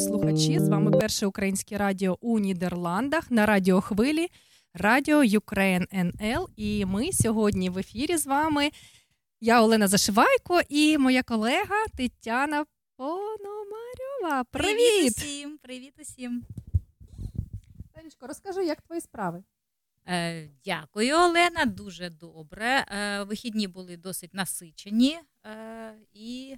Радіослухачі. З вами перше українське радіо у Нідерландах на радіохвилі Радіо Ukraine НЛ. І ми сьогодні в ефірі з вами. Я Олена Зашивайко і моя колега Тетяна Пономарьова. Привіт! Привіт усім! Привіт усім! Танечко, розкажи, як твої справи? Е, Дякую, Олена. Дуже добре. Е, Вихідні були досить насичені е, і.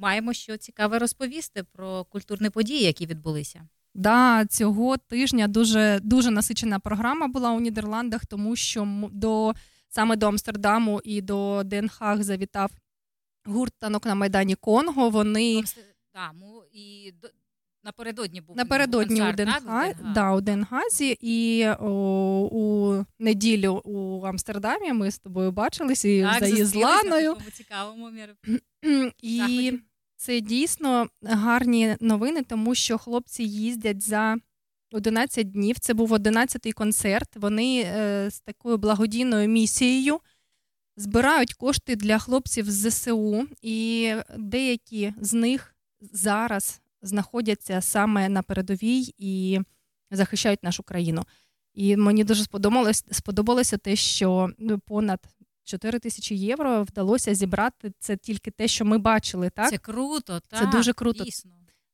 Маємо що цікаве розповісти про культурні події, які відбулися. Да, цього тижня дуже дуже насичена програма була у Нідерландах, тому що до саме до Амстердаму і до Денхаг завітав гурт танок на майдані Конго. Вони Амстердаму і Напередодні був напередодні концерт, у Денга... да, у Денгазі, і о, у неділю у Амстердамі ми з тобою бачилися і так, за Єзланою. цікавому І це дійсно гарні новини, тому що хлопці їздять за 11 днів. Це був 11-й концерт. Вони е, з такою благодійною місією. Збирають кошти для хлопців з ЗСУ, і деякі з них зараз знаходяться саме на передовій і захищають нашу країну. І мені дуже сподобалось, сподобалося те, що ну, понад 4 тисячі євро вдалося зібрати. Це тільки те, що ми бачили. Так це круто, так, це дуже круто. Дійсно.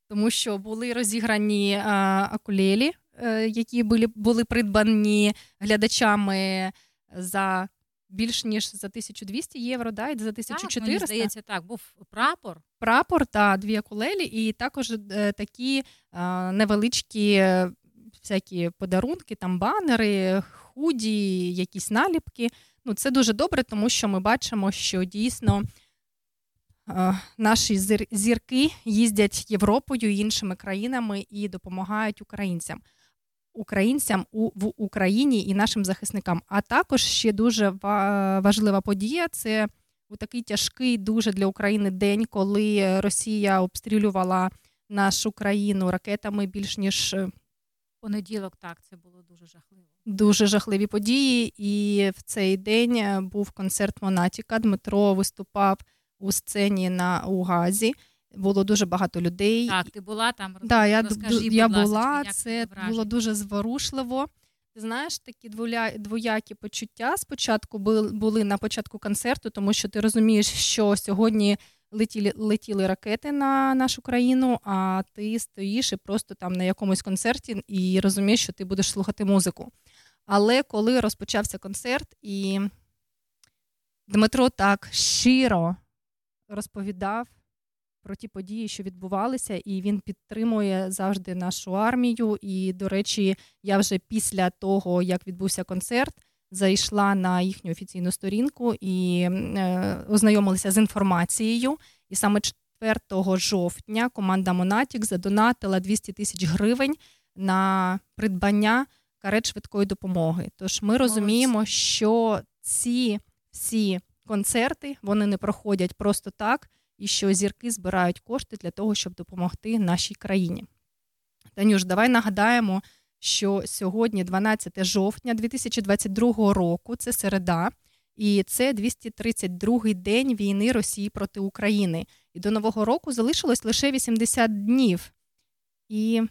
Тому що були розіграні а, акулелі, а, е, які були були придбані глядачами за більш ніж за 1200 євро, да, і за 1400. Так, мені здається, так, був прапор. Прапор та дві акулелі, і також е, такі е, невеличкі е, всякі подарунки, там банери, худі, якісь наліпки. Ну, Це дуже добре, тому що ми бачимо, що дійсно. Е, наші зірки їздять Європою і іншими країнами і допомагають українцям українцям у в Україні і нашим захисникам. А також ще дуже важлива подія це у такий тяжкий дуже для України день, коли Росія обстрілювала нашу країну ракетами більш ніж понеділок. Так, це було дуже жахливо. Дуже жахливі події. І в цей день е, був концерт Монатіка. Дмитро виступав у сцені на у Газі було дуже багато людей. Так, ти була там. Да, я розкажи, я будь була, ласка, це було дуже зворушливо. Ти знаєш, такі двоякі почуття спочатку були на початку концерту, тому що ти розумієш, що сьогодні летіли летіли ракети на нашу країну, а ти стоїш і просто там на якомусь концерті і розумієш, що ти будеш слухати музику. Але коли розпочався концерт, і Дмитро так щиро розповідав про ті події, що відбувалися, і він підтримує завжди нашу армію. І, до речі, я вже після того, як відбувся концерт, зайшла на їхню офіційну сторінку і е, ознайомилася з інформацією. І саме 4 жовтня команда Монатік задонатила 200 тисяч гривень на придбання карет швидкої допомоги. Тож ми розуміємо, що ці всі концерти вони не проходять просто так, і що зірки збирають кошти для того, щоб допомогти нашій країні. Танюш, давай нагадаємо, що сьогодні, 12 жовтня 2022 року, це середа, і це 232-й день війни Росії проти України. І до Нового року залишилось лише 80 днів. І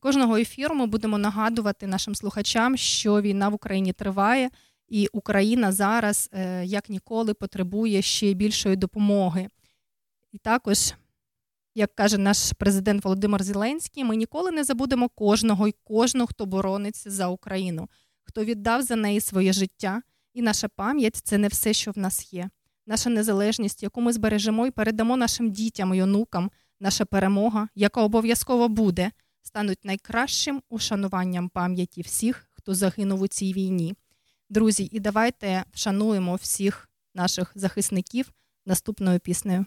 кожного ефіру ми будемо нагадувати нашим слухачам, що війна в Україні триває, і Україна зараз, е, як ніколи, потребує ще більшої допомоги. І також, як каже наш президент Володимир Зеленський, ми ніколи не забудемо кожного і кожного, хто борониться за Україну, хто віддав за неї своє життя. І наша пам'ять це не все, що в нас є. Наша незалежність, яку ми збережемо і передамо нашим дітям і онукам, наша перемога, яка обов'язково буде, стануть найкращим ушануванням пам'яті всіх, хто загинув у цій війні. Друзі, і давайте вшануємо всіх наших захисників наступною піснею.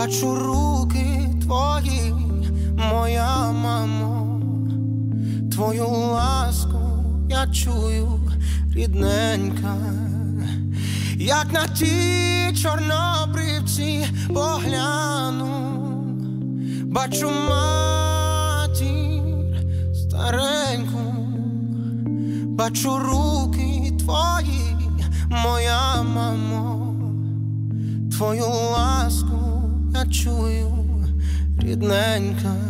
бачу руки твої, моя мамо, твою ласку я чую, рідненька, як на ті чорнобривці погляну, бачу маті стареньку, бачу руки твої, моя мамо, твою ласку чую, рідненька.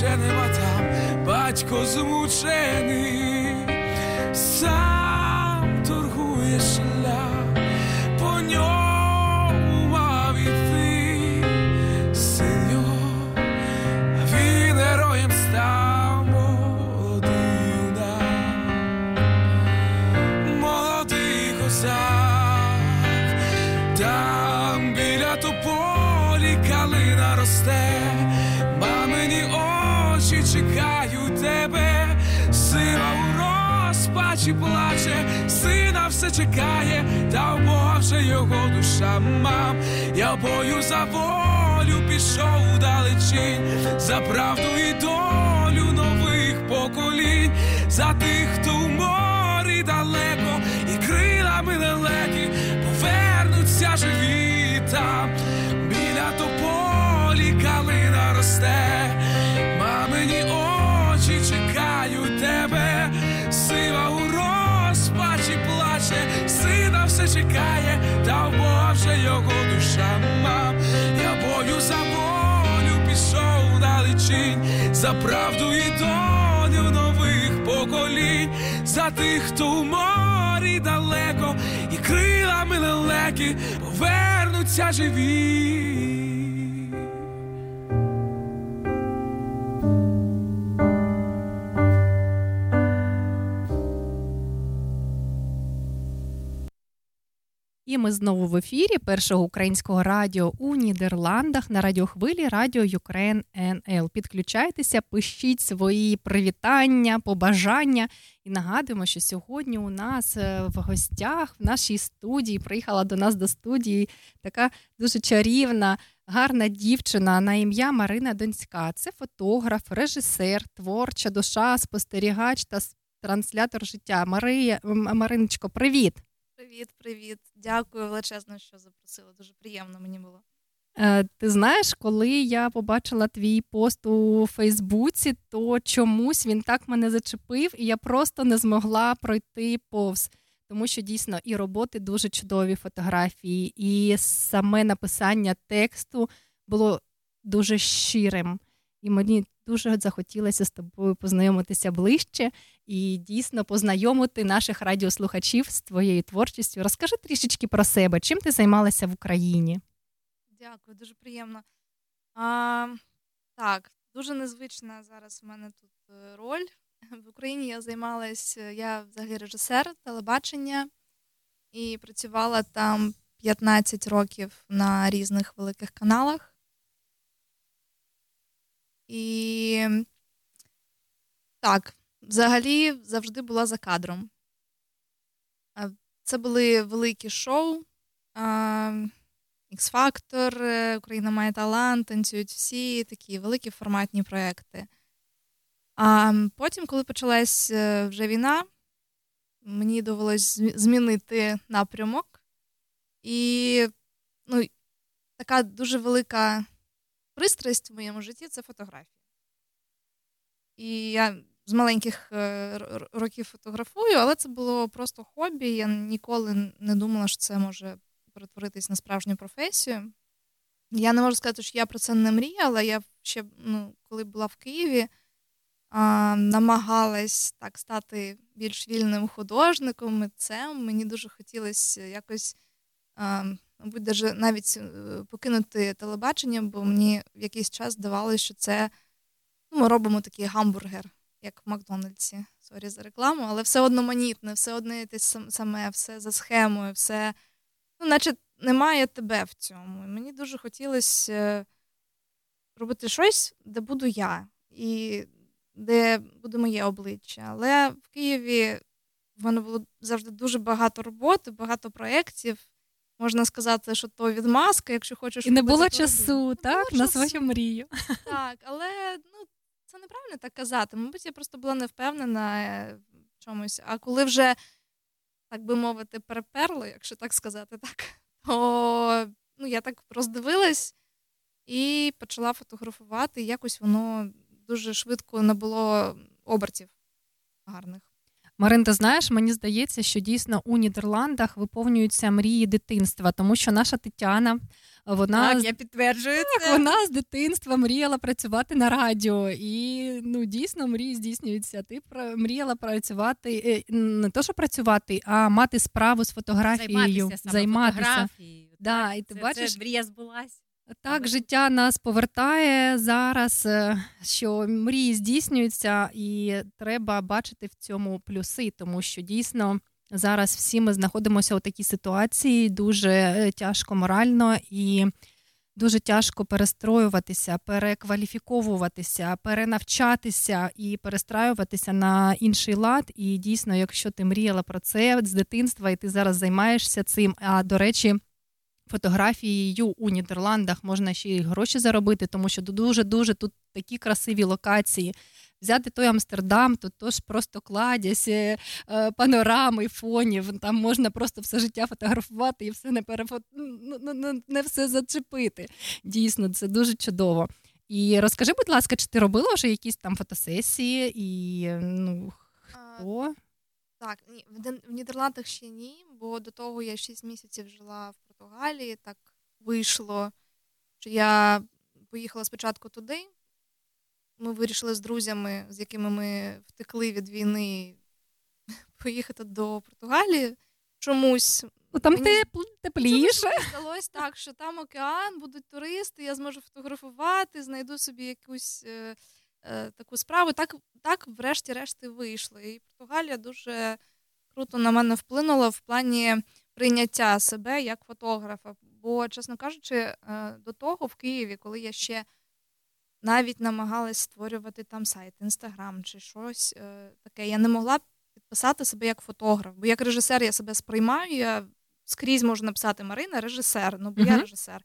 вже нема там батько змучений. сам. ночі плаче, сина все чекає, та Боже його душа мам. Я бою за волю пішов удалечінь, за правду і долю нових поколінь, за тих, хто в морі далеко, і крилами далекі повернуться живі там. Біля тополі калина росте, мамині. чекає, та Боже його душа мав, я бою за волю пішов далечінь, за правду і долю нових поколінь, за тих, хто у морі далеко, і крилами лелеки повернуться живі. Ми знову в ефірі першого українського радіо у Нідерландах на радіохвилі Радіо Ukraine NL. Підключайтеся, пишіть свої привітання, побажання. І нагадуємо, що сьогодні у нас е, в гостях в нашій студії приїхала до нас до студії така дуже чарівна, гарна дівчина на ім'я Марина Донська. Це фотограф, режисер, творча душа, спостерігач та транслятор життя. Марія Мариночко, привіт! Привіт, привіт. Дякую величезно, що запросила. Дуже приємно мені було. Е, ти знаєш, коли я побачила твій пост у Фейсбуці, то чомусь він так мене зачепив, і я просто не змогла пройти повз. Тому що дійсно і роботи дуже чудові фотографії, і саме написання тексту було дуже щирим. І мені дуже захотілося з тобою познайомитися ближче і дійсно познайомити наших радіослухачів з твоєю творчістю. Розкажи трішечки про себе, чим ти займалася в Україні? Дякую, дуже приємно. А, Так, дуже незвична зараз в мене тут е, роль. В Україні я займалася, я взагалі режисер телебачення і працювала там 15 років на різних великих каналах. І так, взагалі завжди була за кадром. Це були великі шоу. X-Factor, е, Україна має талант, танцюють всі такі великі форматні проекти. А потім, коли почалась е, вже війна, мені довелось змінити напрямок. І ну, така дуже велика пристрасть в моєму житті це фотографія. І я з маленьких е, років фотографую, але це було просто хобі. Я ніколи не думала, що це може перетворитись на справжню професію. Я не можу сказати, що я про це не мріяла. Я ще, ну, коли була в Києві, а, намагалась так стати більш вільним художником, митцем. Мені дуже хотілося якось, а, мабуть, даже навіть е, покинути телебачення, бо мені в якийсь час здавалося, що це ну, ми робимо такий гамбургер, як в Макдональдсі. Sorry за рекламу, але все одноманітне, все одне те саме, все за схемою, все ну, наче немає тебе в цьому. І мені дуже хотілося е, робити щось, де буду я, і де буде моє обличчя. Але в Києві в мене було завжди дуже багато роботи, багато проєктів. Можна сказати, що то відмазка, якщо хочеш. І не було часу, так, на свою мрію. Так, але ну, це неправильно так казати. Мабуть, я просто була не впевнена е, в чомусь. А коли вже так би мовити, переперло, якщо так сказати, так, то ну, я так роздивилась і почала фотографувати. І якось воно дуже швидко набуло обертів гарних. Марин, ти знаєш, мені здається, що дійсно у Нідерландах виповнюються мрії дитинства, тому що наша Тетяна вона так, я підтверджую так, це. вона з дитинства мріяла працювати на радіо, і ну дійсно мрії здійснюються. Ти мріяла працювати е, не то, що працювати, а мати справу з фотографією, займатися. займатися. Фотографією. Да, і ти це, бачиш, це мрія збулась. Так, життя нас повертає зараз, е, що мрії здійснюються, і треба бачити в цьому плюси, тому що дійсно зараз всі ми знаходимося у такій ситуації дуже е, тяжко морально і дуже тяжко перестроюватися, перекваліфіковуватися, перенавчатися і перестраюватися на інший лад. І дійсно, якщо ти мріяла про це з дитинства, і ти зараз займаєшся цим, а до речі фотографією у Нідерландах можна ще й гроші заробити, тому що дуже-дуже тут такі красиві локації. Взяти той Амстердам, то тож просто кладязь, е, панорами, фонів. Там можна просто все життя фотографувати і все не перефот... Ну, ну, ну, не все зачепити. Дійсно, це дуже чудово. І розкажи, будь ласка, чи ти робила вже якісь там фотосесії і ну, хто? Так, ні, в Нідерландах ще ні, бо до того я 6 місяців жила в Португалії. Так вийшло, що я поїхала спочатку туди. Ми вирішили з друзями, з якими ми втекли від війни, поїхати до Португалії. Чомусь Ну, Там Мені... тепліше. Мені здалося так, що там океан, будуть туристи, я зможу фотографувати, знайду собі якусь е, е, таку справу. Так, так врешті-решт, вийшло. І Португалія дуже круто на мене вплинула в плані прийняття себе як фотографа. Бо, чесно кажучи, е, до того в Києві, коли я ще навіть намагалась створювати там сайт, інстаграм чи щось е, таке, я не могла підписати себе як фотограф. Бо як режисер я себе сприймаю, я скрізь можу написати Марина, режисер, ну бо uh-huh. я режисер.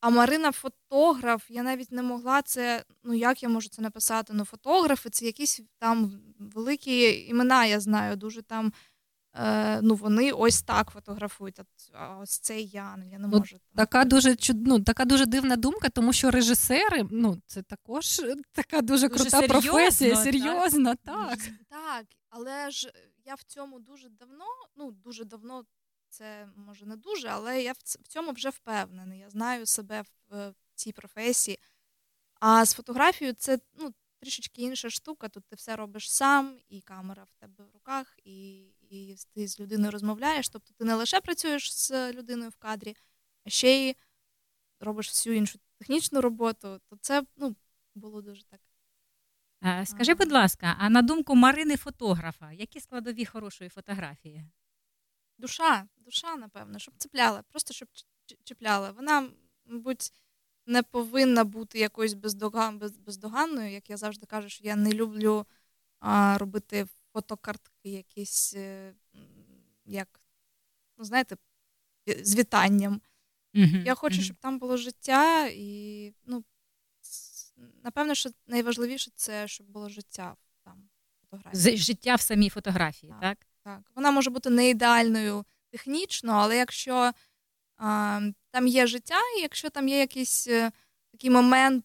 А Марина фотограф, я навіть не могла це. Ну як я можу це написати? Ну, фотографи це якісь там великі імена, я знаю, дуже там. Е, ну, вони ось так фотографують. А ось це я, ну я не можу. Ну, така дуже ну, така дуже дивна думка, тому що режисери, ну це також така дуже, дуже крута серйозно, професія, серйозна, так. так. Так, але ж я в цьому дуже давно, ну дуже давно це може не дуже, але я в цьому вже впевнений. Я знаю себе в е, цій професії. А з фотографією це ну, трішечки інша штука. Тут ти все робиш сам, і камера в тебе в руках, і і ти з людиною розмовляєш. Тобто ти не лише працюєш з людиною в кадрі, а ще й робиш всю іншу технічну роботу. То це ну, було дуже так. Скажи, будь ласка, а на думку Марини фотографа, які складові хорошої фотографії? Душа, душа, напевно, щоб цепляла, просто щоб чіпляла. Вона, мабуть, не повинна бути якоюсь бездоган, бездоганною, як я завжди кажу, що я не люблю а, робити фотокартки якісь, е, як, ну, знаєте, з вітанням. Угу. Я хочу, щоб там було життя, і ну, напевно, що найважливіше це щоб було життя там фотографії. Життя в самій фотографії, так? Так. так. Вона може бути не ідеальною технічно, але якщо а, там є життя, і якщо там є якийсь а, е, такий момент,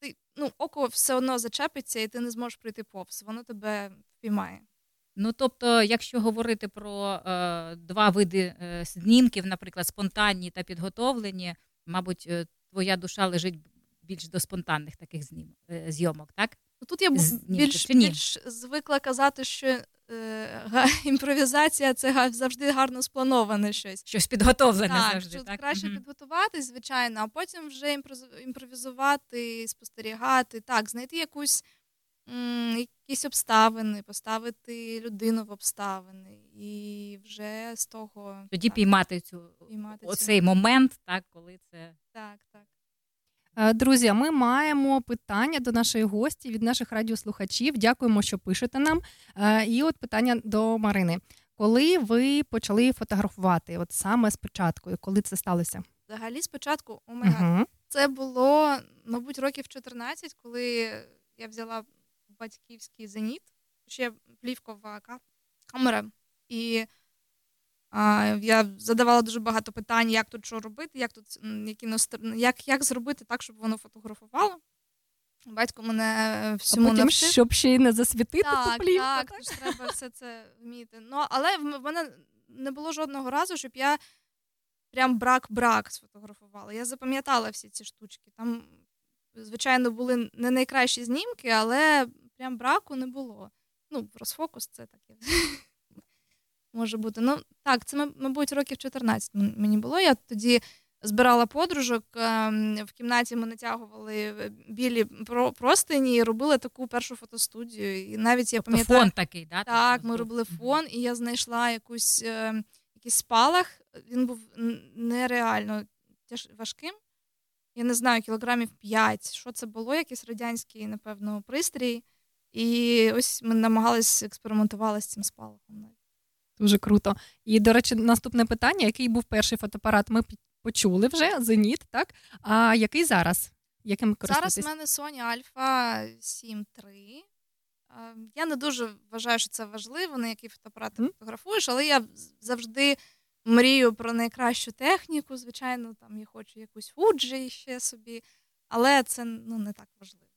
ти, ну, око все одно зачепиться, і ти не зможеш прийти повз, воно тебе впіймає. Ну, тобто, якщо говорити про е, два види е, знімків, наприклад, спонтанні та підготовлені, мабуть, е, твоя душа лежить більш до спонтанних таких знім, е, зйомок, так? Ну, Тут я більш, більш звикла казати, що е, імпровізація це завжди гарно сплановане щось. Щось підготовлене так, завжди. так, краще угу. підготуватись, звичайно, а потім вже імпровізувати, спостерігати, так, знайти якусь якісь обставини, поставити людину в обставини, і вже з того тоді так, піймати цю піймати оцей цю... момент, так коли це так, так. Е, друзі, ми маємо питання до нашої гості від наших радіослухачів. Дякуємо, що пишете нам. Е, і от питання до Марини. Коли ви почали фотографувати? От саме спочатку, коли це сталося? Взагалі, спочатку у мене угу. це було, мабуть, років 14, коли я взяла батьківський зеніт, ще плівкова камера. І а, я задавала дуже багато питань, як тут що робити, як тут які як, як зробити так, щоб воно фотографувало. Батько мене всьому а потім, навчив. щоб ще й не засвітити так, ту плівку. Так, так, треба все це вміти. Ну, Але в мене не було жодного разу, щоб я прям брак-брак сфотографувала. Я запам'ятала всі ці штучки. Там, звичайно, були не найкращі знімки, але прям браку не було. Ну, розфокус це таке може бути. Ну, так, це, мабуть, років 14 мені було. Я тоді збирала подружок, ем, в кімнаті ми натягували е, білі простині і робили таку першу фотостудію. І навіть я тобто пам'ятаю, фон такий, да? Так, ми робили фон, і я знайшла якусь, ем, якийсь спалах. Він був нереально важким. Я не знаю, кілограмів 5. Що це було? Якийсь радянський, напевно, пристрій. І ось ми намагалися експериментували з цим спалахом. Дуже круто. І, до речі, наступне питання: який був перший фотоапарат? Ми почули вже Зеніт, так? А який зараз? Яким Зараз в мене Sony Alpha 7 III. Я не дуже вважаю, що це важливо, на який фотоапарат ти mm. фотографуєш, але я завжди мрію про найкращу техніку. Звичайно, там я хочу якусь Fuji ще собі, але це ну, не так важливо.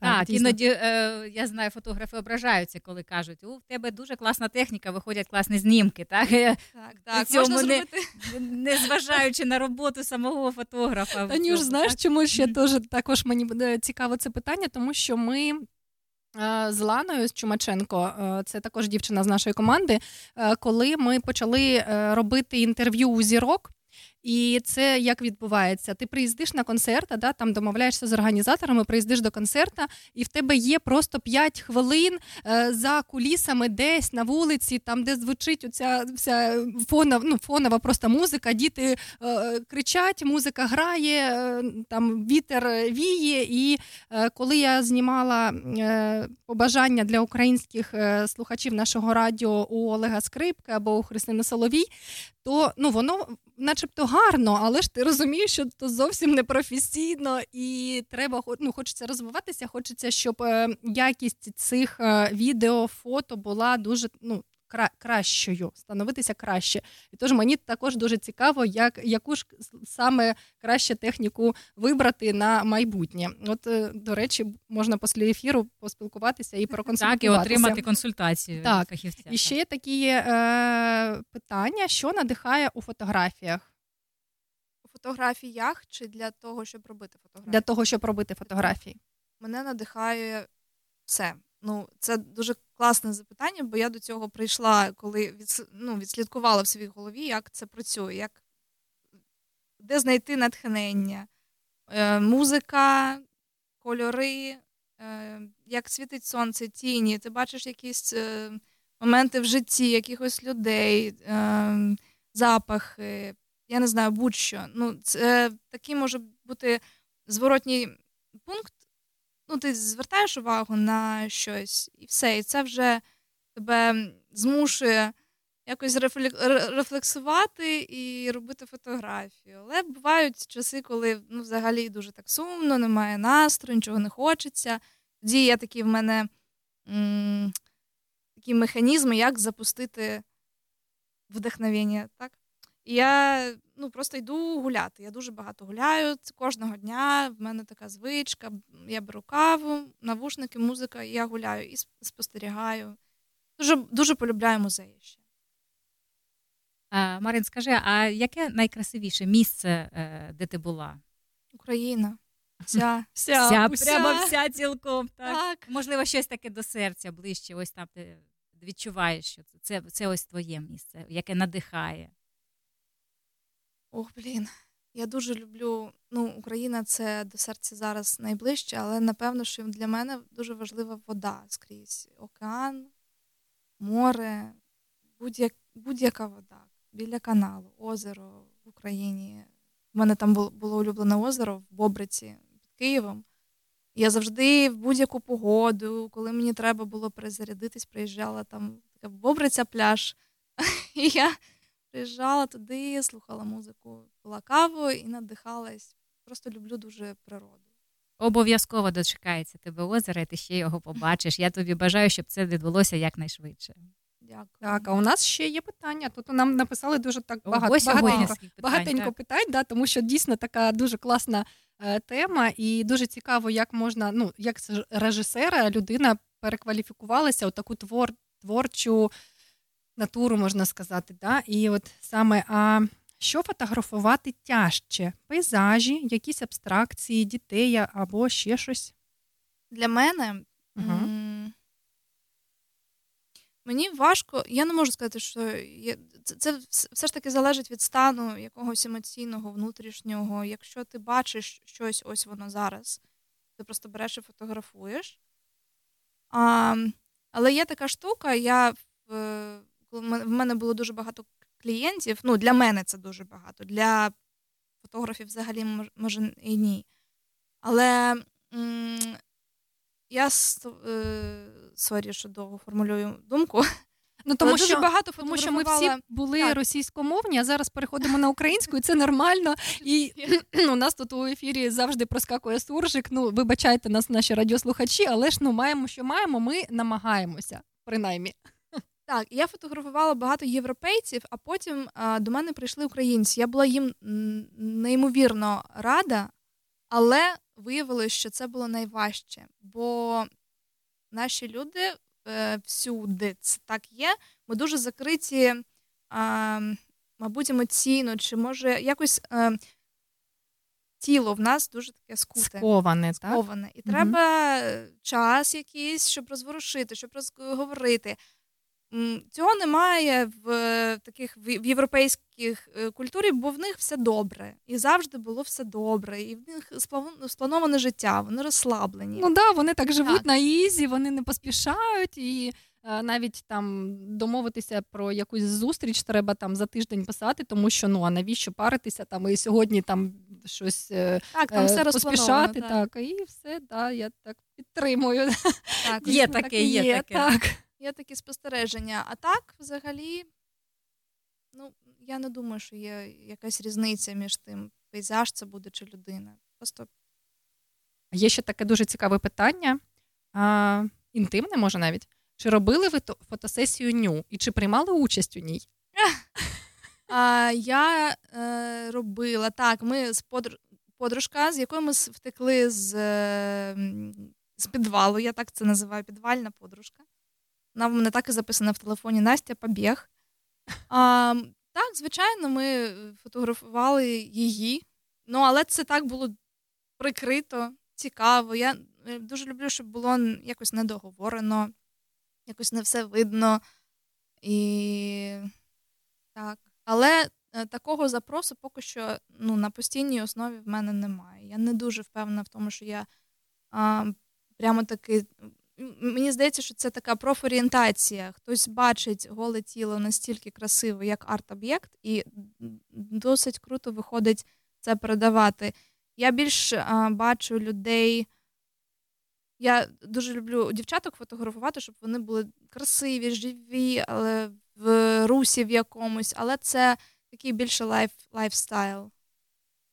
Так, іноді е, я знаю, фотографи ображаються, коли кажуть, у в тебе дуже класна техніка, виходять класні знімки. Так, так, так. Цьому можна не, не зважаючи на роботу самого фотографа. Танюш, знаєш, так? чому ще теж також мені буде цікаво це питання, тому що ми. Е, з Ланою з Чумаченко, е, це також дівчина з нашої команди. Е, коли ми почали робити інтерв'ю у зірок, і це як відбувається? Ти приїздиш на концерт, да, там домовляєшся з організаторами, приїздиш до концерта, і в тебе є просто 5 хвилин е, за кулісами десь на вулиці, там де звучить оця вся фонова, ну, фонова просто музика, діти е, кричать, музика грає, е, там вітер віє. І е, коли я знімала е, побажання для українських е, слухачів нашого радіо у Олега Скрипки або у Христини Соловій, то ну воно, начебто, гарно, але ж ти розумієш, що то зовсім не професійно, і треба ну, хочеться розвиватися. Хочеться, щоб е, якість цих е, відео, фото була дуже ну. Кращою, становитися краще. І тож мені також дуже цікаво, як яку ж саме краще техніку вибрати на майбутнє. От, е, до речі, можна після ефіру поспілкуватися і проконсультуватися. Так, і отримати консультацію так. фахівця. І ще є такі е, питання, що надихає у фотографіях фотографіях чи для того, щоб робити фотографії? Для того, щоб робити фотографії. Мене надихає все. Ну, це дуже класне запитання, бо я до цього прийшла, коли від, ну, відслідкувала в своїй голові, як це працює, як де знайти натхнення, е, музика, кольори, е, як світить сонце, тіні. Ти бачиш якісь е, моменти в житті, якихось людей, е, запахи, я не знаю, будь-що. Ну, це такий може бути зворотній пункт, ну, ти звертаєш увагу на щось, і все. І це вже тебе змушує якось рефлексувати і робити фотографію. Але бувають часи, коли ну, взагалі дуже так сумно, немає настрою, нічого не хочеться. Тоді є такі в мене м- такі механізми, як запустити вдохновення. так? І я ну, просто йду гуляти. Я дуже багато гуляю кожного дня. В мене така звичка. Я беру каву, навушники, музика, і я гуляю і спостерігаю. Дуже дуже полюбляю музеї ще. А, Марин, скажи, а яке найкрасивіше місце, е, де ти була? Україна. Вся, вся, вся, вся. прямо вся цілком. Так? так. Можливо, щось таке до серця ближче, ось там ти відчуваєш, що це, це, це ось твоє місце, яке надихає. Ох, блін. Я дуже люблю. Ну, Україна це до серця зараз найближче, але напевно, що для мене дуже важлива вода скрізь. Океан, море, будь-як, будь-яка вода біля каналу, озеро в Україні. У мене там було, було улюблене озеро в Бобриці під Києвом. Я завжди в будь-яку погоду, коли мені треба було перезарядитись, приїжджала там така Бобриця пляж. І я приїжджала туди, слухала музику, пила каву і надихалась. Просто люблю дуже природу. Обов'язково дочекається тебе озеро, і ти ще його побачиш. Я тобі бажаю, щоб це відбулося якнайшвидше. Дякую. Так, а у нас ще є питання. Тут нам написали дуже так багато Ось багатенько, питань, багатенько так. питань, да, тому що дійсно така дуже класна е, тема, і дуже цікаво, як можна, ну як з режисера людина перекваліфікувалася у таку твор, творчу натуру, можна сказати. Да? І от саме а що фотографувати тяжче? Пейзажі, якісь абстракції, дітей або ще щось? Для мене Угу. мені важко, я не можу сказати, що є, це, це все ж таки залежить від стану якогось емоційного, внутрішнього. Якщо ти бачиш щось, ось воно зараз, ти просто береш і фотографуєш. А, але є така штука, я в, в мене- було дуже багато клієнтів, ну для мене це дуже багато, для фотографів взагалі може і ні. Але м, я е, sorry, що довго формулюю думку. Ну, Тому дуже що багато Тому що ми всі були Так. російськомовні, а зараз переходимо на українську, і це нормально. І у нас тут у ефірі завжди проскакує суржик. Ну, вибачайте нас, наші радіослухачі, але ж ну маємо, що маємо. Ми намагаємося, принаймні. Так, я фотографувала багато європейців, а потім а, до мене прийшли українці. Я була їм неймовірно рада, але виявилось, що це було найважче, бо наші люди е, всюди це так є. Ми дуже закриті, а, мабуть, емоційно, чи може якось е, тіло в нас дуже таке скуте. Сковане, так? сковане. І Мгм. треба е, час якийсь, щоб розворушити, щоб розговорити. Цього немає в е, таких в європейських е, культурі, бо в них все добре. І завжди було все добре. І в них сплановане життя, вони розслаблені. Ну да, вони так живуть Так. на easy, вони не поспішають і. е, Навіть там домовитися про якусь зустріч треба там за тиждень писати, тому що ну а навіщо паритися там і сьогодні там щось так, там е, все поспішати, так. так і все, да, я так підтримую. Так, Є таке, так є таке. Так. Є такі спостереження. А так, взагалі, ну, я не думаю, що є якась різниця між тим, пейзаж це буде чи людина. Просто Є ще таке дуже цікаве питання, а, інтимне, може навіть. Чи робили ви фотосесію ню і чи приймали участь у ній? А, я е, робила так. Ми з подр... подружка, з якою ми втекли з, е, з підвалу. Я так це називаю підвальна подружка. Вона в мене так і записана в телефоні Настя Побіг. А, так, звичайно, ми фотографували її. Ну, але це так було прикрито, цікаво. Я е, дуже люблю, щоб було якось недоговорено, якось не все видно. І так. Але е, такого запросу поки що ну, на постійній основі в мене немає. Я не дуже впевнена в тому, що я а, прямо таки. Мені здається, що це така профорієнтація. Хтось бачить голе тіло настільки красиво, як арт-об'єкт, і досить круто виходить це передавати. Я більш а, бачу людей. Я дуже люблю дівчаток фотографувати, щоб вони були красиві, живі, але в русі в якомусь, але це такий більше life, lifestyle.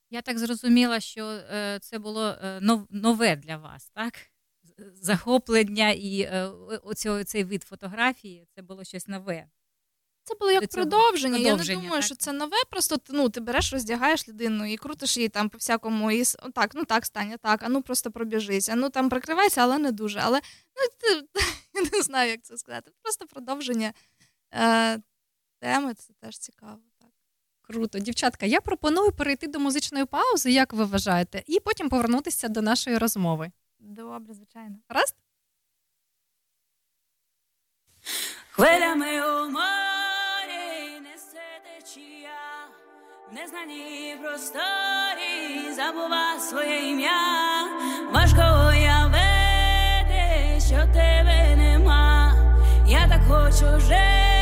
Я так зрозуміла, що е, це було е, нове для вас, так? Захоплення і е, оцього, цей вид фотографії це було щось нове. Це було як продовження. Я не думаю, так? що це нове. Просто ну, ти береш, роздягаєш людину і крутиш її там по всякому. І так, ну так, стань, так, а ну просто пробіжись. А ну там прикривайся, але не дуже. Але ну, ти, я не знаю, як це сказати. Просто продовження е, теми це теж цікаво. Так. Круто, дівчатка. Я пропоную перейти до музичної паузи, як ви вважаєте, і потім повернутися до нашої розмови. Добре, звичайно. Раз? Хвилями у морі несе течія, в незнаній просторі забува своє ім'я, важко уявити, що тебе нема, я так хочу жити,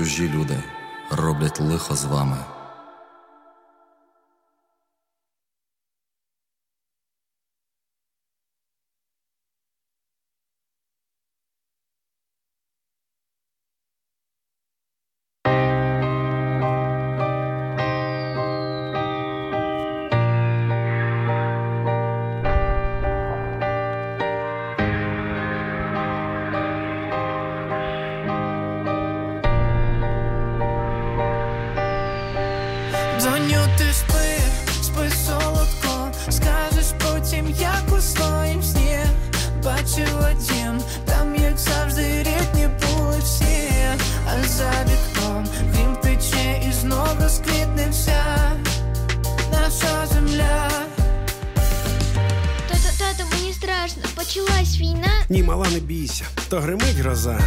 чужі люди роблять лихо з вами. Доню, ти спи, спи солодко, скажеш потім, як у своїм сні бачила дім, там, як завжди, рідні були всі, а за вікном він тече і знов розквітне вся наша земля. Тато, тато, мені страшно. Почалась війна. Ні, мала, не бійся, то гримить гроза.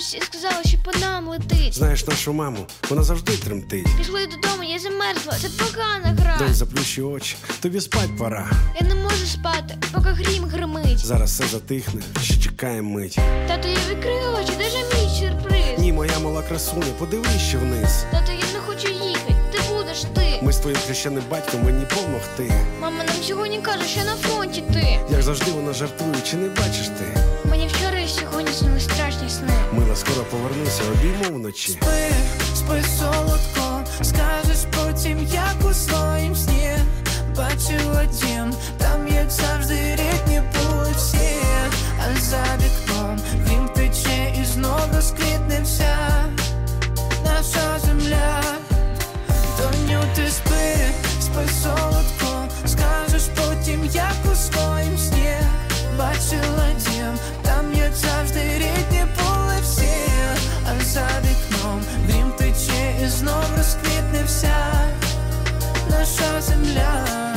Бабусі сказала, що по нам летить. Знаєш нашу маму, вона завжди тремтить. Пішли додому, я замерзла. Це погана гра. Донь, заплющи очі, тобі спать пора. Я не можу спати, поки грім гримить. Зараз все затихне, ще чекаємо мить. Тато, я відкрию очі, де ж мій сюрприз? Ні, моя мала красуня, подивись ще вниз. Тато, я не хочу їхати, ти будеш ти. Ми з твоїм хрещеним батьком мені помогти. Мама нам сьогодні каже, що на фронті ти. Як завжди вона жартує, чи не бачиш ти? Мені вчора мені снились страшні сни. Мила, скоро повернуся, обійму вночі. Спи, спи солодко, скажеш потім, як у своїм сні. Бачу один, там як завжди рідні вулиці, а за вікном він тече і знов розквітне вся наша земля. Доню ти спи, спи солодко, скажеш потім, як у своїм сні. Бачила дім. Знов розквітне вся наша земля.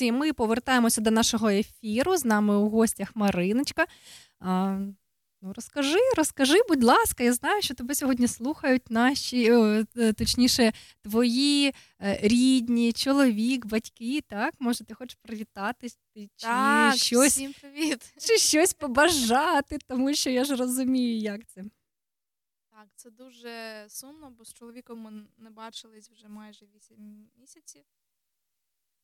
Друзі, ми повертаємося до нашого ефіру. З нами у гостях Мариночка. А, ну, розкажи, розкажи, будь ласка, я знаю, що тебе сьогодні слухають наші, е, точніше, твої е, рідні, чоловік, батьки. Так, може, ти хочеш привітатись чи Так, щось всім привіт. чи щось побажати, тому що я ж розумію, як це. Так, це дуже сумно, бо з чоловіком ми не бачились вже майже 8 місяців.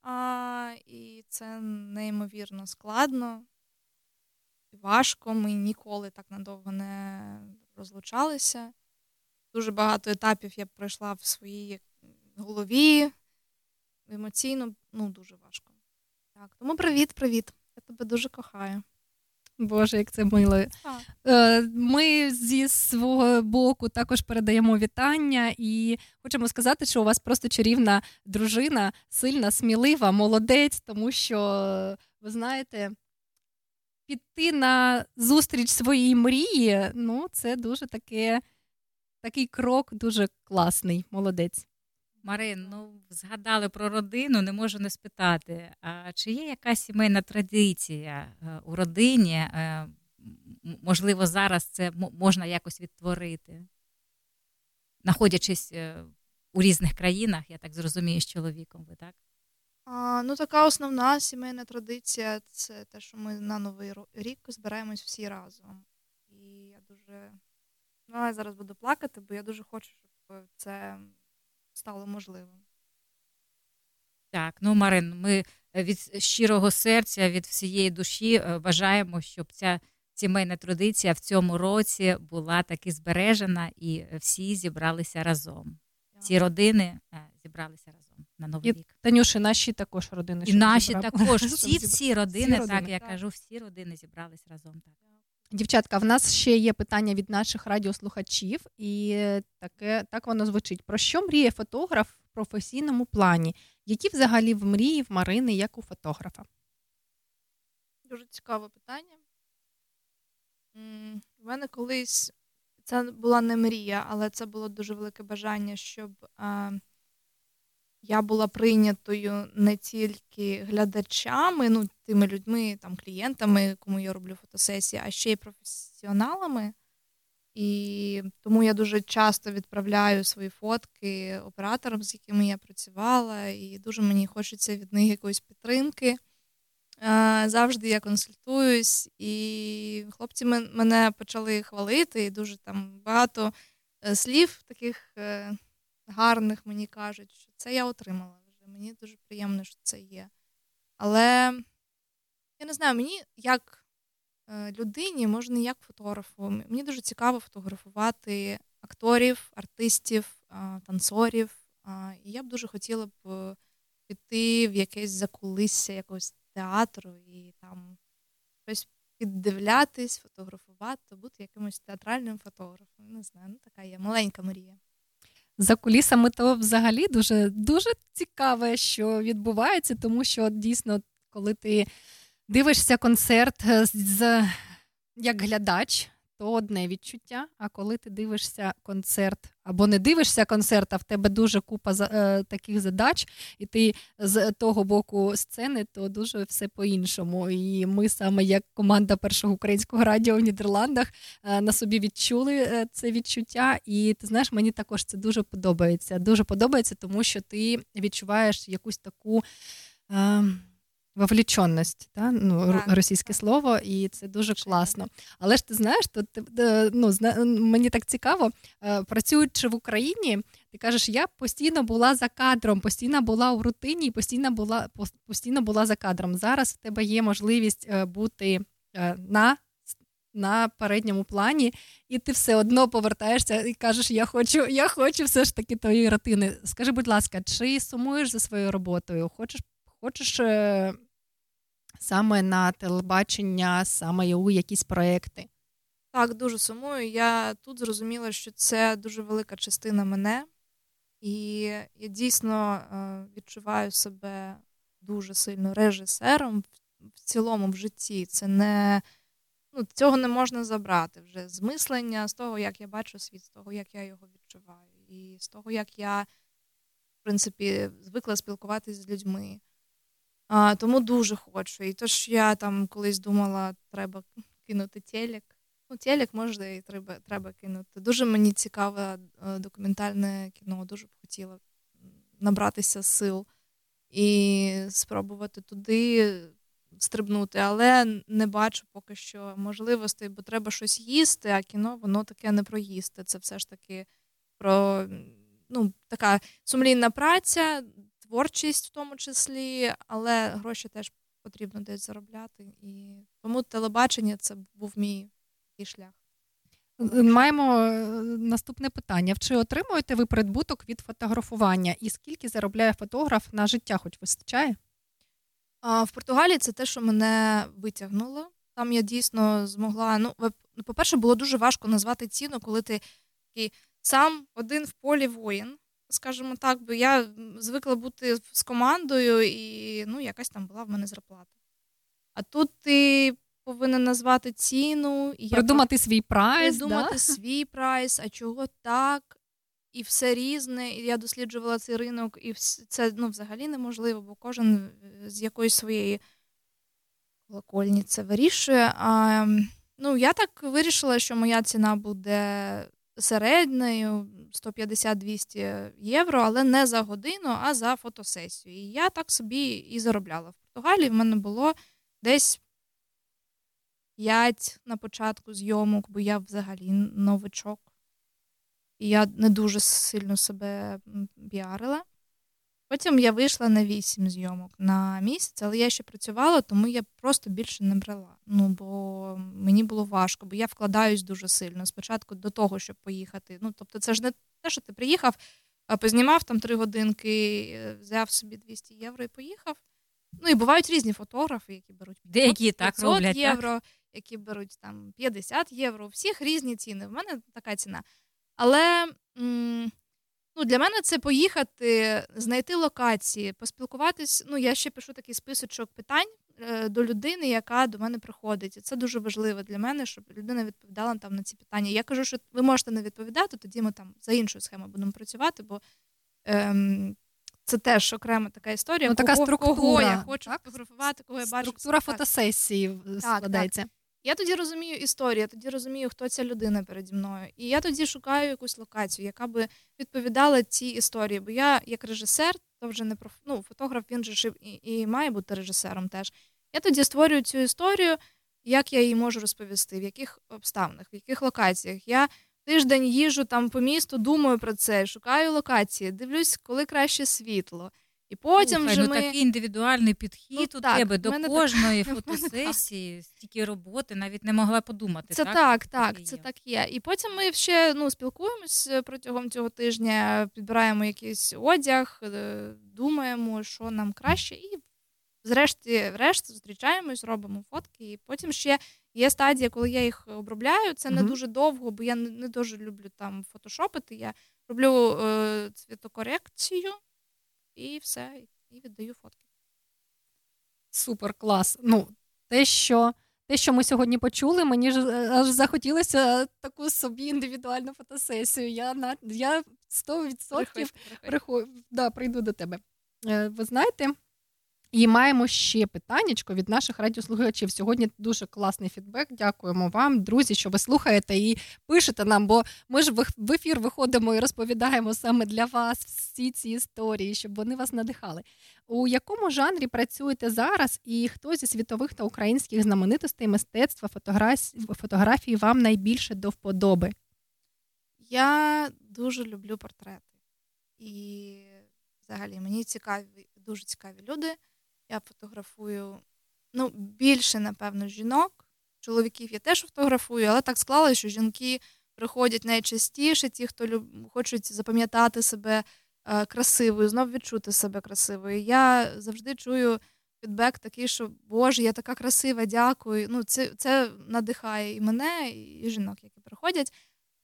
А, і це неймовірно складно важко. Ми ніколи так надовго не розлучалися. Дуже багато етапів я пройшла в своїй голові. Емоційно, ну, дуже важко. Так, тому привіт, привіт. Я тебе дуже кохаю. Боже, як це мило. Е, Ми зі свого боку також передаємо вітання і хочемо сказати, що у вас просто чарівна дружина, сильна, смілива, молодець, тому що, ви знаєте, піти на зустріч своїй мрії, ну, це дуже таке, такий крок, дуже класний, молодець. Марин, ну згадали про родину, не можу не спитати. А чи є якась сімейна традиція е, у родині? Е, Можливо, зараз це можна якось відтворити, знаходячись е, у різних країнах, я так зрозумію, з чоловіком, ви так? А, ну, така основна сімейна традиція це те, що ми на Новий рік збираємось всі разом. І я дуже. Ну, я зараз буду плакати, бо я дуже хочу, щоб це стало можливим. Так, ну Марин, ми е, від щирого серця, від всієї душі е, бажаємо, щоб ця сімейна традиція в цьому році була таки збережена і всі зібралися разом. Ці родини е, зібралися разом на новий І рік. Танюші, наші також родини. І наші зібрали. також, всі, всі родини, так родини. я Так. кажу, всі родини зібрались разом. Так. Дівчатка, в нас ще є питання від наших радіослухачів, і таке так воно звучить. Про що мріє фотограф в професійному плані? Які взагалі в мрії в Марини, як у фотографа? Дуже цікаве питання. У мене колись це була не мрія, але це було дуже велике бажання, щоб я була прийнятою не тільки глядачами, ну, тими людьми, там, клієнтами, кому я роблю фотосесії, а ще й професіоналами. І тому я дуже часто відправляю свої фотки операторам, з якими я працювала, і дуже мені хочеться від них якоїсь підтримки. Завжди я консультуюсь, і хлопці мене почали хвалити, і дуже там багато е, слів таких е, гарних мені кажуть, що це я отримала вже. Мені дуже приємно, що це є. Але я не знаю, мені як е, людині, може, не як фотографу. Мені дуже цікаво фотографувати акторів, артистів, танцорів. І я б дуже хотіла б піти в якесь закулисся якогось театру і там щось піддивлятись, фотографувати, бути якимось театральним фотографом. Не знаю, ну така є маленька мрія. За кулісами то взагалі дуже, дуже цікаве, що відбувається, тому що дійсно, коли ти дивишся концерт е, з, як глядач, то одне відчуття. А коли ти дивишся концерт або не дивишся концерт, а в тебе дуже купа е, таких задач, і ти з того боку сцени, то дуже все по-іншому. І ми саме як команда першого українського радіо в Нідерландах е, на собі відчули е, це відчуття. І ти знаєш, мені також це дуже подобається. Дуже подобається, тому що ти відчуваєш якусь таку. Е, Вовліченість, та? ну, Так, російське так. слово, і це дуже класно. Але ж ти знаєш, то ти, е, ну, мені так цікаво, е, працюючи в Україні, ти кажеш, я постійно була за кадром, постійно була у рутині, постійно була постійно була за кадром. Зараз в тебе є можливість е, бути на, на передньому плані, і ти все одно повертаєшся і кажеш: Я хочу, я хочу все ж таки твоєї рутини. Скажи, будь ласка, чи сумуєш за своєю роботою? Хочеш, хочеш саме на телебачення, саме у якісь проекти? Так, дуже сумую. Я тут зрозуміла, що це дуже велика частина мене, і я дійсно е, відчуваю себе дуже сильно режисером в цілому в житті. Це не ну, цього не можна забрати вже з мислення, з того, як я бачу світ, з того, як я його відчуваю, і з того, як я, в принципі, звикла спілкуватися з людьми. А, Тому дуже хочу. І то, що я там колись думала, треба кинути телек. Ну, телек можна і треба треба кинути. Дуже мені цікаве е, документальне кіно, дуже б хотіла набратися сил і спробувати туди стрибнути, але не бачу поки що можливостей, бо треба щось їсти, а кіно воно таке не про їсти. Це все ж таки про ну, така сумлінна праця, творчість в тому числі, але гроші теж потрібно десь заробляти. І тому телебачення це був мій шлях. Маємо е, наступне питання: чи отримуєте ви прибуток від фотографування? І скільки заробляє фотограф на життя, хоч вистачає? А В Португалії це те, що мене витягнуло. Там я дійсно змогла. Ну, ну, по-перше, було дуже важко назвати ціну, коли ти такий сам один в полі воїн, скажімо так, бо я звикла бути з командою, і ну, якась там була в мене зарплата. А тут ти повинен назвати ціну, і придумати я... свій прайс. Придумати да? свій прайс, а чого так, і все різне. І я досліджувала цей ринок, і це ну, взагалі неможливо, бо кожен е, з якоїсь своєї колокольні це вирішує. А, Ну, я так вирішила, що моя ціна буде середньою 150-200 євро, але не за годину, а за фотосесію. І я так собі і заробляла. В Португалії в мене було десь 5 на початку зйомок, бо я взагалі новичок. І я не дуже сильно себе піарила. Потім я вийшла на 8 зйомок на місяць, але я ще працювала, тому я просто більше не брала. Ну, бо мені було важко, бо я вкладаюсь дуже сильно спочатку до того, щоб поїхати. Ну, тобто, це ж не те, що ти приїхав, а познімав там три годинки, е, взяв собі 200 євро і поїхав. Ну і бувають різні фотографи, які беруть 500, Деякі так роблять, євро, так? які беруть там 50 євро. У всіх різні ціни. В мене така ціна. Але м- ну, для мене це поїхати, знайти локації, поспілкуватись. Ну, я ще пишу такий списочок питань е, до людини, яка до мене приходить. І це дуже важливо для мене, щоб людина відповідала там на ці питання. Я кажу, що ви можете не відповідати, тоді ми там за іншою схемою будемо працювати, бо. Ем, це теж окрема така історія. Ну, така кого, структура, кого я хочу так? фотографувати, кого я бачу. Структура фотосесії складається. Так, Я тоді розумію історію, я тоді розумію, хто ця людина переді мною. І я тоді шукаю якусь локацію, яка би відповідала цій історії. Бо я, як режисер, то вже не проф... ну, фотограф, він же і, і має бути режисером теж. Я тоді створюю цю історію, як я її можу розповісти, в яких обставинах, в яких локаціях. Я тиждень їжу там по місту, думаю про це, шукаю локації, дивлюсь, коли краще світло. І потім Слухай, вже ну, ми... такий індивідуальний підхід ну, у так, тебе до кожної так... фотосесії, стільки роботи, навіть не могла подумати. Це так, так, так, це так є. І потім ми ще ну, спілкуємось протягом цього тижня, підбираємо якийсь одяг, е, думаємо, що нам краще, і зрешті решт зустрічаємось, робимо фотки. І потім ще є стадія, коли я їх обробляю. Це не дуже довго, бо я не дуже люблю там фотошопити. Я роблю е, цвітокорекцію і все, і віддаю фотки. Супер клас. Ну, те, що те, що ми сьогодні почули, мені ж е, аж захотілося таку собі індивідуальну фотосесію. Я на я 100% приход, да, прийду до тебе. Е, ви знаєте, і маємо ще питаннячко від наших радіослухачів. Сьогодні дуже класний фідбек. Дякуємо вам, друзі, що ви слухаєте і пишете нам, бо ми ж в ефір виходимо і розповідаємо саме для вас всі ці історії, щоб вони вас надихали. У якому жанрі працюєте зараз, і хто зі світових та українських знаменитостей мистецтва фотографії вам найбільше до вподоби? Я дуже люблю портрети. І взагалі мені цікаві, дуже цікаві люди. Я фотографую ну, більше, напевно, жінок, чоловіків я теж фотографую, але так склалося, що жінки приходять найчастіше, ті, хто люб... хочуть запам'ятати себе е, красивою, знов відчути себе красивою. Я завжди чую фідбек такий, що Боже, я така красива, дякую. Ну, Це це надихає і мене, і жінок, які приходять.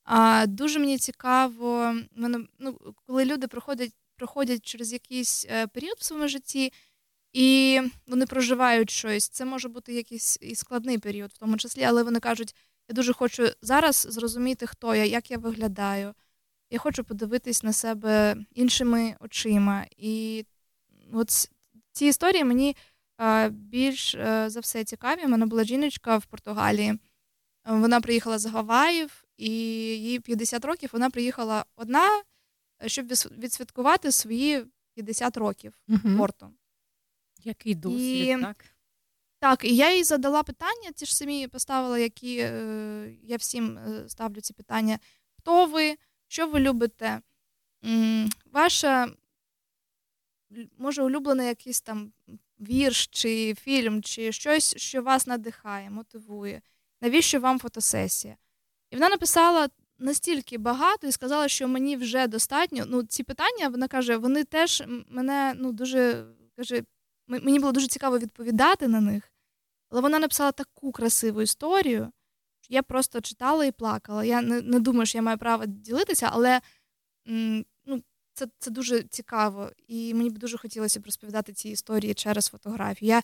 А дуже мені цікаво, мене, ну, коли люди проходять проходять через якийсь е, період в своєму житті, і вони проживають щось. Це може бути якийсь і складний період, в тому числі, але вони кажуть: я дуже хочу зараз зрозуміти, хто я, як я виглядаю. Я хочу подивитись на себе іншими очима. І от ці історії мені більш е, за все цікаві. У мене була жіночка в Португалії. Вона приїхала з Гаваїв, і їй 50 років вона приїхала одна, щоб відсвяткувати свої 50 років угу. порту. Який досвід, і... так? Так, і я їй задала питання, ті ж самі поставила, які е, я всім е, ставлю ці питання. Хто ви? Що ви любите? М, ваша, може, улюблений якийсь там вірш, чи фільм, чи щось, що вас надихає, мотивує. Навіщо вам фотосесія? І вона написала настільки багато і сказала, що мені вже достатньо. Ну, ці питання, вона каже, вони теж мене ну, дуже каже, мені було дуже цікаво відповідати на них. Але вона написала таку красиву історію, що я просто читала і плакала. Я не не думаю, що я маю право ділитися, але ну, це це дуже цікаво. І мені б дуже хотілося б розповідати ці історії через фотографію. Я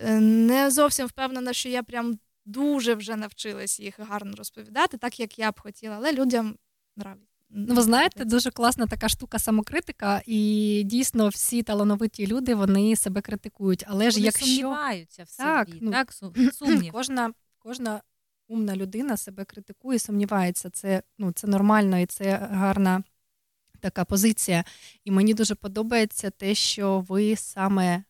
е, не зовсім впевнена, що я прям дуже вже навчилась їх гарно розповідати, так як я б хотіла, але людям нравиться. Ну, ви знаєте, дуже класна така штука самокритика, і дійсно всі талановиті люди вони себе критикують. Але ж вони якщо сумніваються в собі, так, ну, так сумнів. кожна кожна умна людина себе критикує, сумнівається. Це ну це нормально і це гарна така позиція. І мені дуже подобається те, що ви саме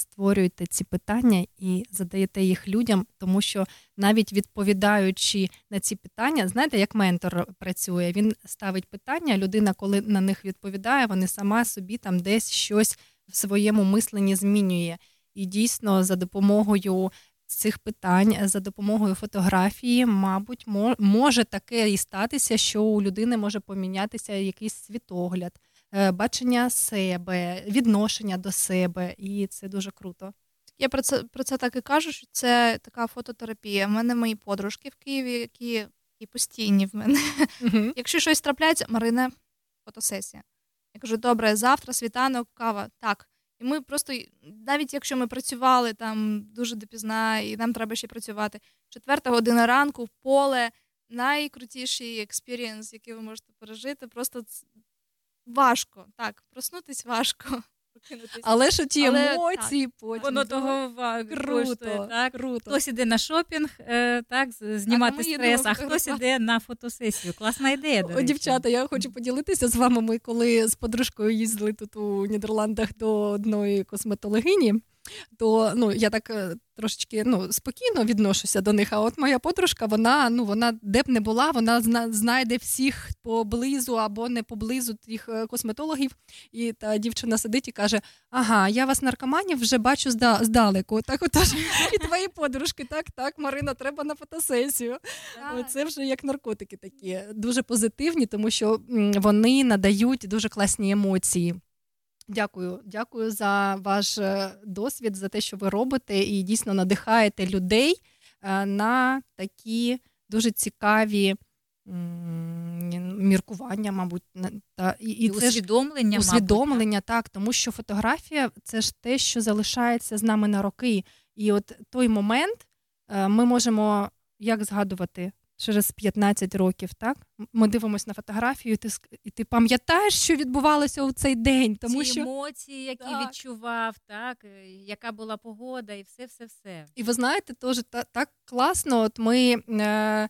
створюєте ці питання і задаєте їх людям, тому що навіть відповідаючи на ці питання, знаєте, як ментор працює, він ставить питання, людина, коли на них відповідає, вона сама собі там десь щось в своєму мисленні змінює. І дійсно за допомогою цих питань, за допомогою фотографії, мабуть, може таке і статися, що у людини може помінятися якийсь світогляд. Е, бачення себе, відношення до себе, і це дуже круто. Я про це про це так і кажу, що це така фототерапія. У мене мої подружки в Києві, які які постійні в мене. Uh-huh. Якщо щось трапляється, Марина, фотосесія. Я кажу, добре, завтра світанок, кава. Так. І ми просто, навіть якщо ми працювали там дуже допізна, і нам треба ще працювати, четверта година ранку, поле найкрутіший experience, який ви можете пережити. Просто важко. Так, проснутись важко. Але ж ті емоції так. потім. Воно того круто, коштує, так? круто. Хтось іде на шопінг, е, так, знімати а стрес, а хтось іде на фотосесію. Класна ідея. До Дівчата, я хочу поділитися з вами. Ми коли з подружкою їздили тут у Нідерландах до одної косметологині то ну я так е, трошечки ну, спокійно відношуся до них. А от моя подружка, вона ну вона де б не була, вона знайде всіх поблизу або не поблизу тих е, косметологів. І та дівчина сидить і каже: Ага, я вас наркоманів вже бачу здалеку. Так, отож, і твої подружки, так, так, Марина, треба на фотосесію. Це вже як наркотики такі, дуже позитивні, тому що вони надають дуже класні емоції. Дякую, дякую за ваш е, досвід, за те, що ви робите, і дійсно надихаєте людей е, на такі дуже цікаві міркування, мабуть, та і, і, це усвідомлення, ж, усвідомлення, мабуть, так, тому що фотографія це ж те, що залишається з нами на роки. І от той момент е, ми можемо як згадувати через 15 років, так? Ми дивимося на фотографію, і ти і ти пам'ятаєш, що відбувалося у цей день. Тому Ці що емоції, які так. відчував, так, е, яка була погода, і все, все, все. І ви знаєте, теж так, так класно. От ми. Е,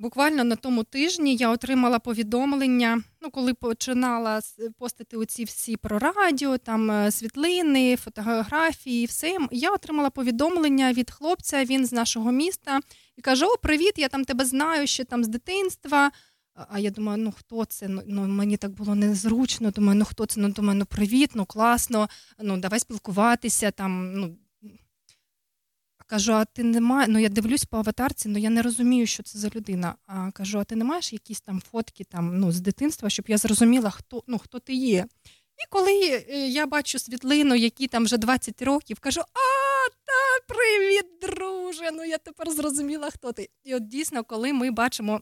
Буквально на тому тижні я отримала повідомлення. Ну, коли починала постити оці всі про радіо, там е, світлини, фотографії, все. Я отримала повідомлення від хлопця. Він з нашого міста і каже: О, привіт! Я там тебе знаю ще там з дитинства. А я думаю, ну хто це? Ну, ну мені так було незручно. Думаю, ну хто це? Ну думаю, ну привіт, ну класно, ну давай спілкуватися там. ну Кажу, а ти не маєш, ну я дивлюсь по аватарці, ну я не розумію, що це за людина. А кажу, а ти не маєш якісь там фотки там, ну, з дитинства, щоб я зрозуміла, хто ну, хто ти є. І коли е, я бачу світлину, які там вже 20 років, кажу: А, та привіт, друже! Ну я тепер зрозуміла, хто ти. І от дійсно, коли ми бачимо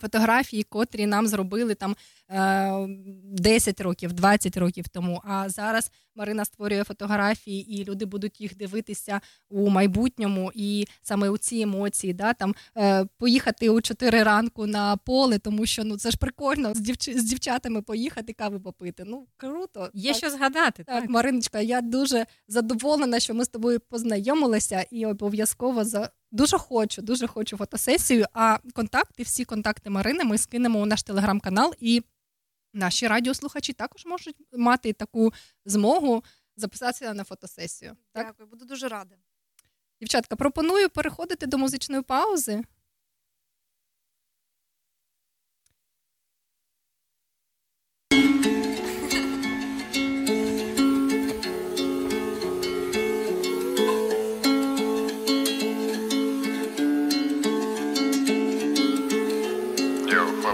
фотографії, котрі нам зробили там 10 е, років, 20 років тому. А зараз Марина створює фотографії, і люди будуть їх дивитися у майбутньому. І саме у ці емоції, да, там е, поїхати у 4 ранку на поле, тому що ну це ж прикольно з дівч... з дівчатами поїхати кави попити. Ну круто, є так. що згадати. Так, так, Мариночка, я дуже задоволена, що ми з тобою познайомилися і обов'язково за. Дуже хочу, дуже хочу фотосесію. А контакти, всі контакти Марини, ми скинемо у наш телеграм-канал і наші радіослухачі також можуть мати таку змогу записатися на фотосесію. Так? Дякую, буду дуже рада. Дівчатка, пропоную переходити до музичної паузи.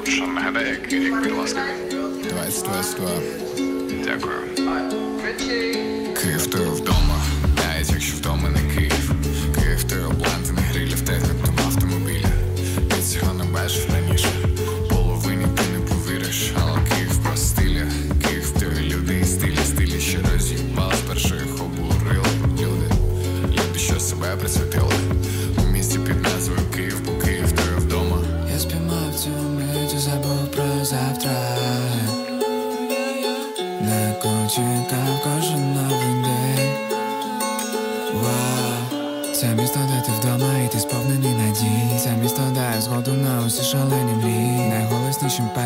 Хлопче, нагадай, як, будь ласка. 2022. Дякую. Київ, ти вдома, навіть якщо вдома не Київ. Київ, ти обланти, грилі в техніку автомобіля. Ти цього не бачив раніше. Половині ти не повіриш, але Київ про. Київ, ти люди стилі, стилі, що роз'їбали, спершу їх обурили. Люди, люди, що себе присвятили.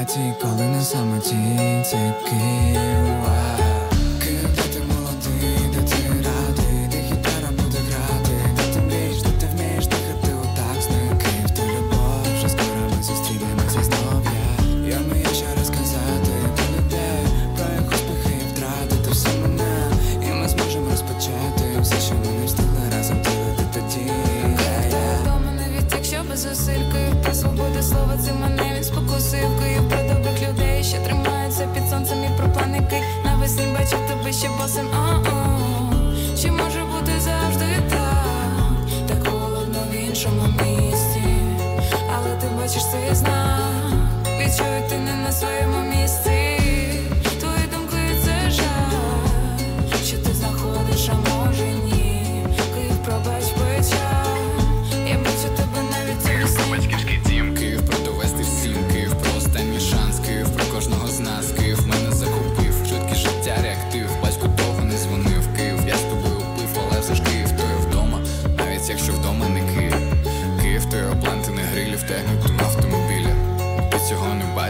Емпатії, коли на самоті Це Київ,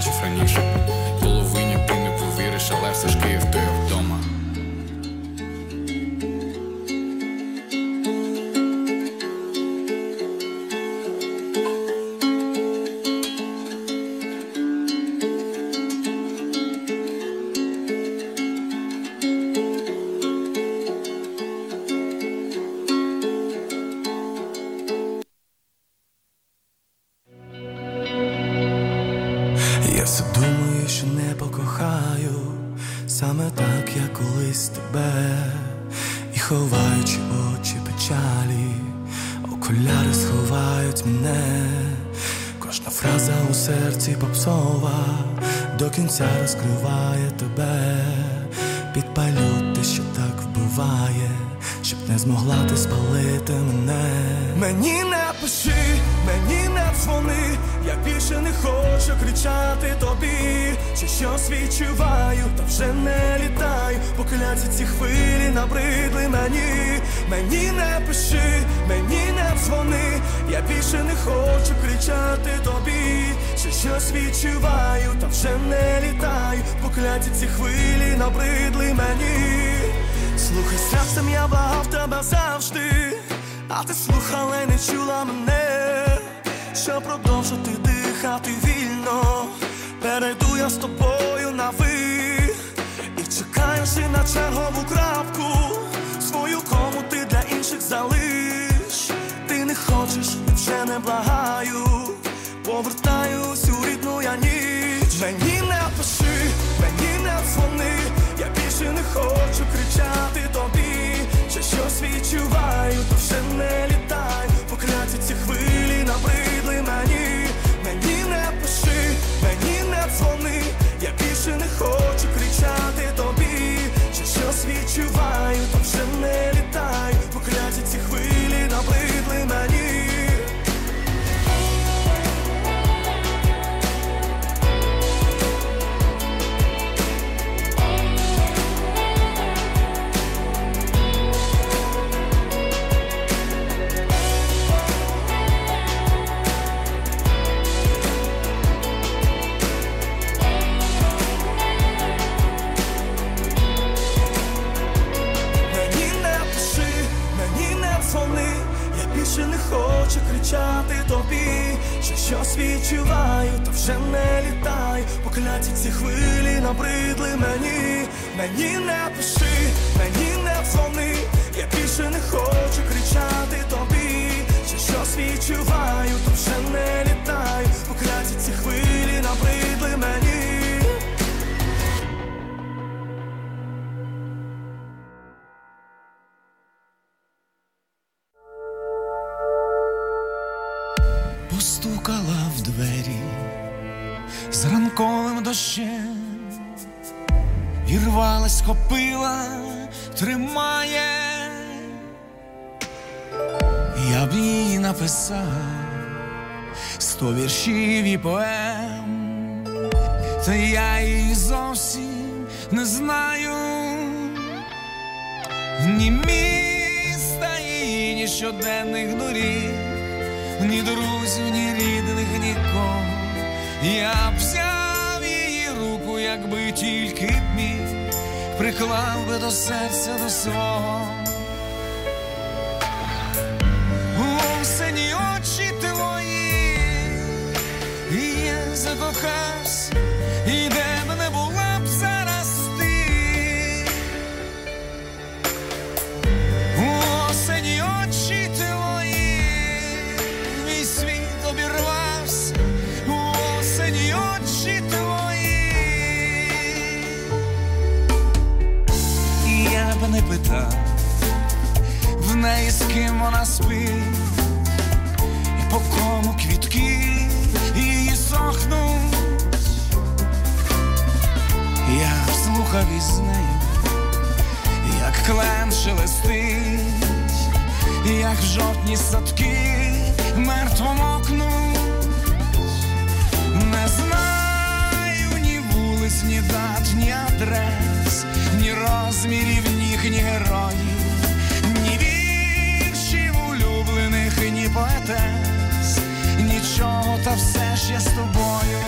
вау розкриває щось відчуваю, та вже не літаю, покляться ці хвилі набридли мені, мені не пиши, мені не дзвони, я більше не хочу кричати тобі, що щось відчуваю, та вже не літаю, покляті ці хвилі набридли мені. Слухай, серцем я благав тебе завжди, а ти слухала не чула мене, що продовжити дихати вільно, перейду я з тобою на ви і чекаєш і на чергову крапку, свою кому ти для інших залиш. Ти не хочеш, вже не благаю, повертаю всю рідну я ніч. Мені не пиши, мені не дзвони, я більше не хочу кричати тобі. Чи щось відчуваю, то вже не літай, покляті ці хвилі. Щось відчуваю, та вже не літаю, покляті ці хвилі набридли мені, мені не пиши, мені не дзвони, я більше не хочу кричати тобі, що щось відчуваю, та вже не літаю, покляті ці хвилі набридли ранковим і рвалась копила, тримає, я б їй написав сто віршів і поем, та я її зовсім не знаю. Ні міста її, ні щоденних доріг ні друзів, ні рідних, нікого. Я взяв якби тільки б міг, приклав би до серця до свого. У очі твої, і я закохався, питав в неї з ким вона спить, і по кому квітки її сохнуть. Я слухав із нею, як клен шелестить як в жовтні садки мертво мокнуть. Не знаю ні вулиць, ні дат, ні адрес, ні розмірів, ніг, ні героїв, ні віршів улюблених, ні поетес, нічого, та все ж я з тобою.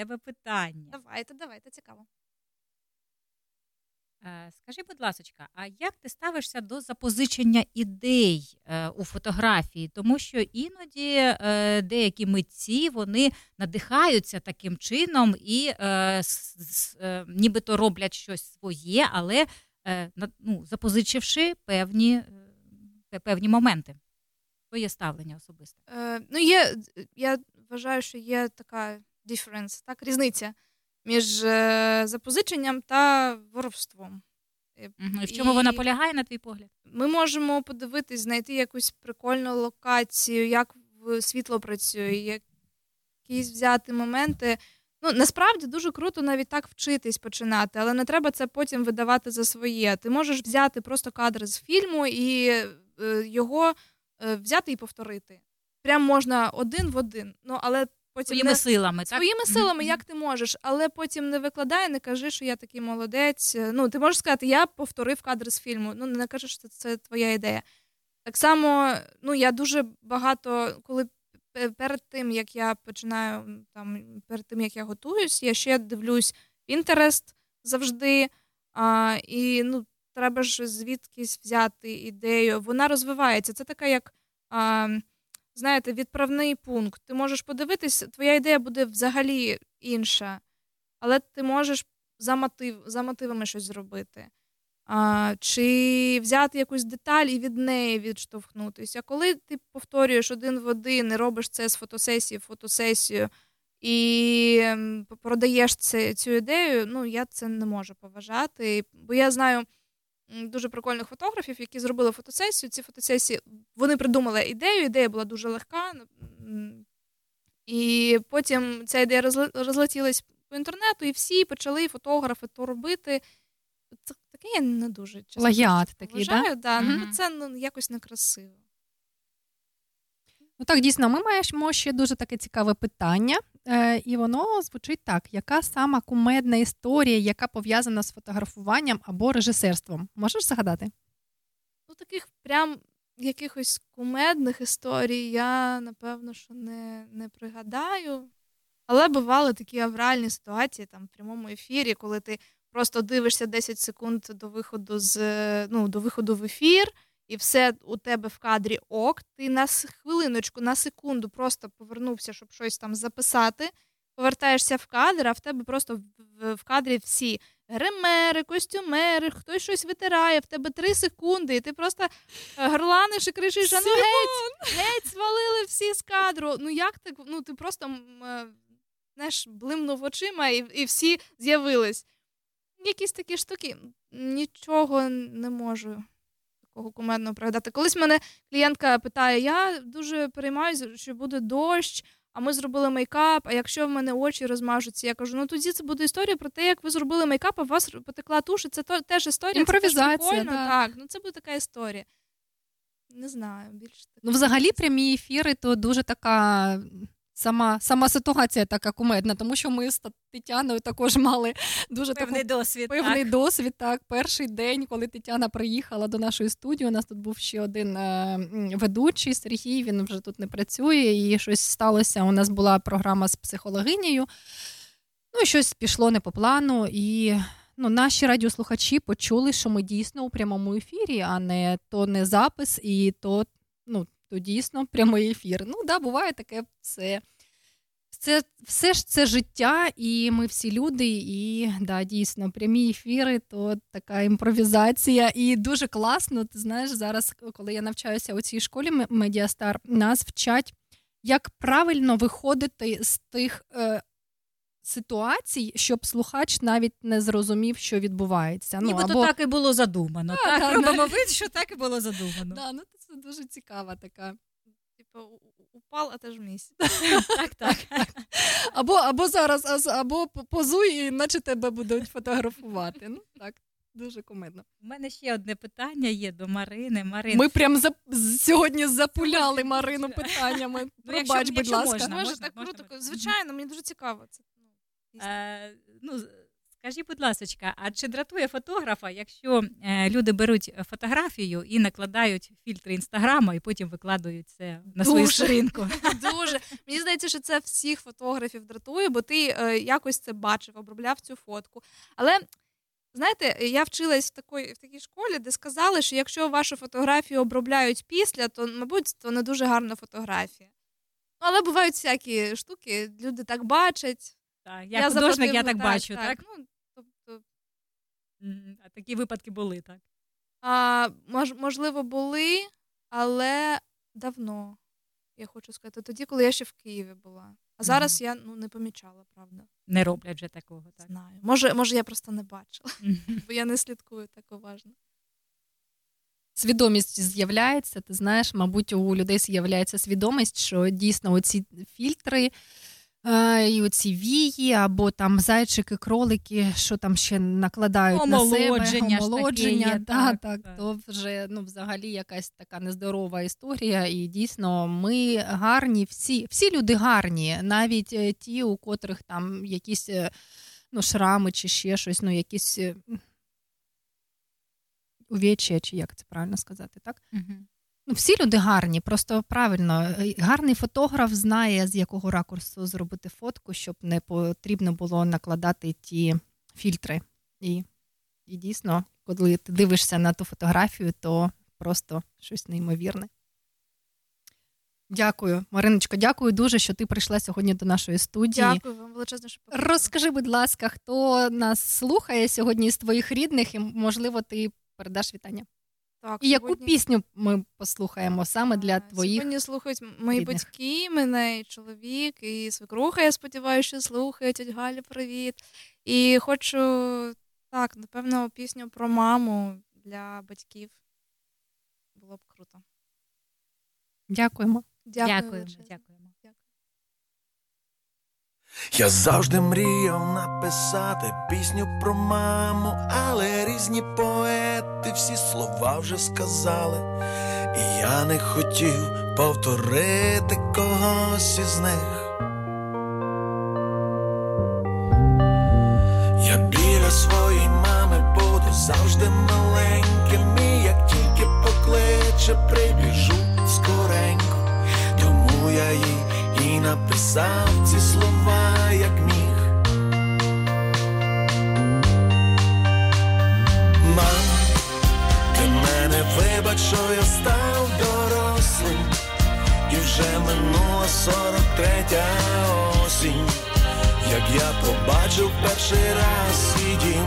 Тебе питання. Давайте, давайте, цікаво. Е, Скажи, будь ласка, а як ти ставишся до запозичення ідей е, у фотографії? Тому що іноді е, деякі митці вони надихаються таким чином і нібито роблять щось своє, але ну, запозичивши певні, певні моменти. Твоє ставлення особисте. Е, ну, є, я вважаю, що є така difference, так, різниця між е, запозиченням та воровством. Мгм. І в чому вона полягає, на твій погляд? Ми можемо подивитись, знайти якусь прикольну локацію, як світло працює, якісь взяти моменти. Ну, насправді дуже круто навіть так вчитись починати, але не треба це потім видавати за своє. Ти можеш взяти просто кадр з фільму і е, його взяти і повторити. Прям можна один в один. Ну, але потім Своїми не... силами, так? Своїми силами, як ти можеш, але потім не викладай, не кажи, що я такий молодець. Ну, ти можеш сказати, я повторив кадр з фільму. Ну, не кажи, що це твоя ідея. Так само, ну, я дуже багато, коли перед тим, як я починаю, там, перед тим, як я готуюсь, я ще дивлюсь Pinterest завжди. А, і ну, треба ж звідкись взяти ідею. Вона розвивається. Це така, як, а, знаєте, відправний пункт. Ти можеш подивитись, твоя ідея буде взагалі інша, але ти можеш за, мотив, за мотивами щось зробити. А, чи взяти якусь деталь і від неї відштовхнутися. Коли ти повторюєш один в один і робиш це з фотосесії в фотосесію і продаєш це, цю ідею, ну я це не можу поважати. Бо я знаю дуже прикольних фотографів, які зробили фотосесію. Ці фотосесії вони придумали ідею, ідея була дуже легка. І потім ця ідея розле- розлетілась по інтернету, і всі почали фотографи то робити. Це таке я не дуже часто кажучи, такий, вважаю, да? да? Ну, це ну, якось некрасиво. Ну так, дійсно, ми маємо ще дуже таке цікаве питання, е, і воно звучить так: яка сама кумедна історія, яка пов'язана з фотографуванням або режисерством? Можеш згадати? Ну, таких прям якихось кумедних історій я, напевно, що не, не пригадаю. Але бували такі авральні ситуації там в прямому ефірі, коли ти просто дивишся 10 секунд до виходу з ну, до виходу в ефір, і все у тебе в кадрі ок. Ти на хвилиночку, на секунду просто повернувся, щоб щось там записати. Повертаєшся в кадр, а в тебе просто в, кадрі всі гримери, костюмери, хтось щось витирає, в тебе три секунди, і ти просто е, горланиш і кричиш, а ну геть, геть, свалили всі з кадру. Ну як так? Ну ти просто е, знаєш, блимнув очима, і, і всі з'явились. Якісь такі штуки. Нічого не можу такого кумедного пригадати. Колись мене клієнтка питає: я дуже переймаюся, що буде дощ. А ми зробили мейкап, а якщо в мене очі розмажуться, я кажу, ну тоді це буде історія про те, як ви зробили мейкап, а у вас потекла туш, і це то, теж історія. це теж да. так. Ну це буде така історія. Не знаю, більше так. Ну, взагалі, прямі ефіри то дуже така сама, сама ситуація така кумедна, тому що ми з Тетяною також мали дуже Певний таку, досвід, Певний так. досвід. Так, перший день, коли Тетяна приїхала до нашої студії, у нас тут був ще один е, ведучий Сергій. Він вже тут не працює, і щось сталося. У нас була програма з психологинею. Ну, і щось пішло не по плану, і ну, наші радіослухачі почули, що ми дійсно у прямому ефірі, а не то не запис, і то, ну, то дійсно прямий ефір. Ну, да, буває таке все. Це все ж це життя, і ми всі люди, і да, дійсно, прямі ефіри то така імпровізація. І дуже класно. Ти знаєш, зараз, коли я навчаюся у цій школі Медіастар, нас вчать, як правильно виходити з тих е, ситуацій, щоб слухач навіть не зрозумів, що відбувається. Ну, Нібито або... так і було задумано. Да, так, да, робимо вид, що так і було задумано. Да, ну, це дуже цікава така. Типу, упал, а теж місяць. так, так. Або, або зараз, або позуй, і наче тебе будуть фотографувати. Ну так, дуже кумедно. У мене ще одне питання є до Марини. Марин, Ми прям за, сьогодні запуляли Марину питаннями. Ну, якщо- Пробач, будь якщо ласка. можна, Може, можна, так можна? круто. Звичайно, мені дуже цікаво це. Е, ну, Скажіть, будь ласка, а чи дратує фотографа, якщо е, люди беруть фотографію і накладають фільтри інстаграму, і потім викладають це на свою Дуже. сторінку? Дуже. Мені здається, що це всіх фотографів дратує, бо ти е, якось це бачив, обробляв цю фотку. Але знаєте, я вчилась в такій, в такій школі, де сказали, що якщо вашу фотографію обробляють після, то, мабуть, то не дуже гарна фотографія. Ну, але бувають всякі штуки, люди так бачать. Так, я художник, я так бачу, так? Ну, тобто, Мгм. А такі випадки були, так? а, мож, можливо, були, але давно. Я хочу сказати, тоді, коли я ще в Києві була. А зараз я ну, не помічала, правда. Не роблять вже такого, так? Знаю. Може, може, я просто не бачила, бо я не слідкую так уважно. свідомість з'являється. Ти знаєш, мабуть, у людей з'являється свідомість, що дійсно оці фільтри. Е, І оці вії, або там зайчики, кролики, що там ще накладають на Омолодження себе, ж таке омолодження, є, та, так, так, так. то вже ну, взагалі якась така нездорова історія. І дійсно, ми гарні, всі, всі люди гарні, навіть е, ті, у котрих там якісь е, ну, шрами чи ще щось, ну якісь е, чи як це правильно сказати, так? Ну, всі люди гарні, просто правильно. е, Гарний фотограф знає, з якого ракурсу зробити фотку, щоб не потрібно було накладати ті фільтри. І, і дійсно, коли ти дивишся на ту фотографію, то просто щось неймовірне. Дякую, Мариночко, дякую дуже, що ти прийшла сьогодні до нашої студії. Дякую вам величезно, що покликали. Розкажи, будь ласка, хто нас слухає сьогодні з твоїх рідних, і можливо, ти передаш вітання. Так, І яку сьогодні- пісню ми послухаємо саме для твоїх Сьогодні слухають мої рідних? батьки, мене і чоловік, і свекруха, я сподіваюся, що слухають. Галя, привіт. І хочу, так, напевно, пісню про маму для батьків. Було б круто. Дякуємо. Дякую. Дякуємо. Я завжди мріяв написати пісню про маму, але різні поети всі слова вже сказали, і я не хотів повторити когось із них. Я біля своєї мами буду завжди маленьким, і як тільки покличе, прибіжу написав ці слова, як міг. Мам, ти мене вибач, що я став дорослим, і вже минула сорок третя осінь, як я побачив перший раз свій дім.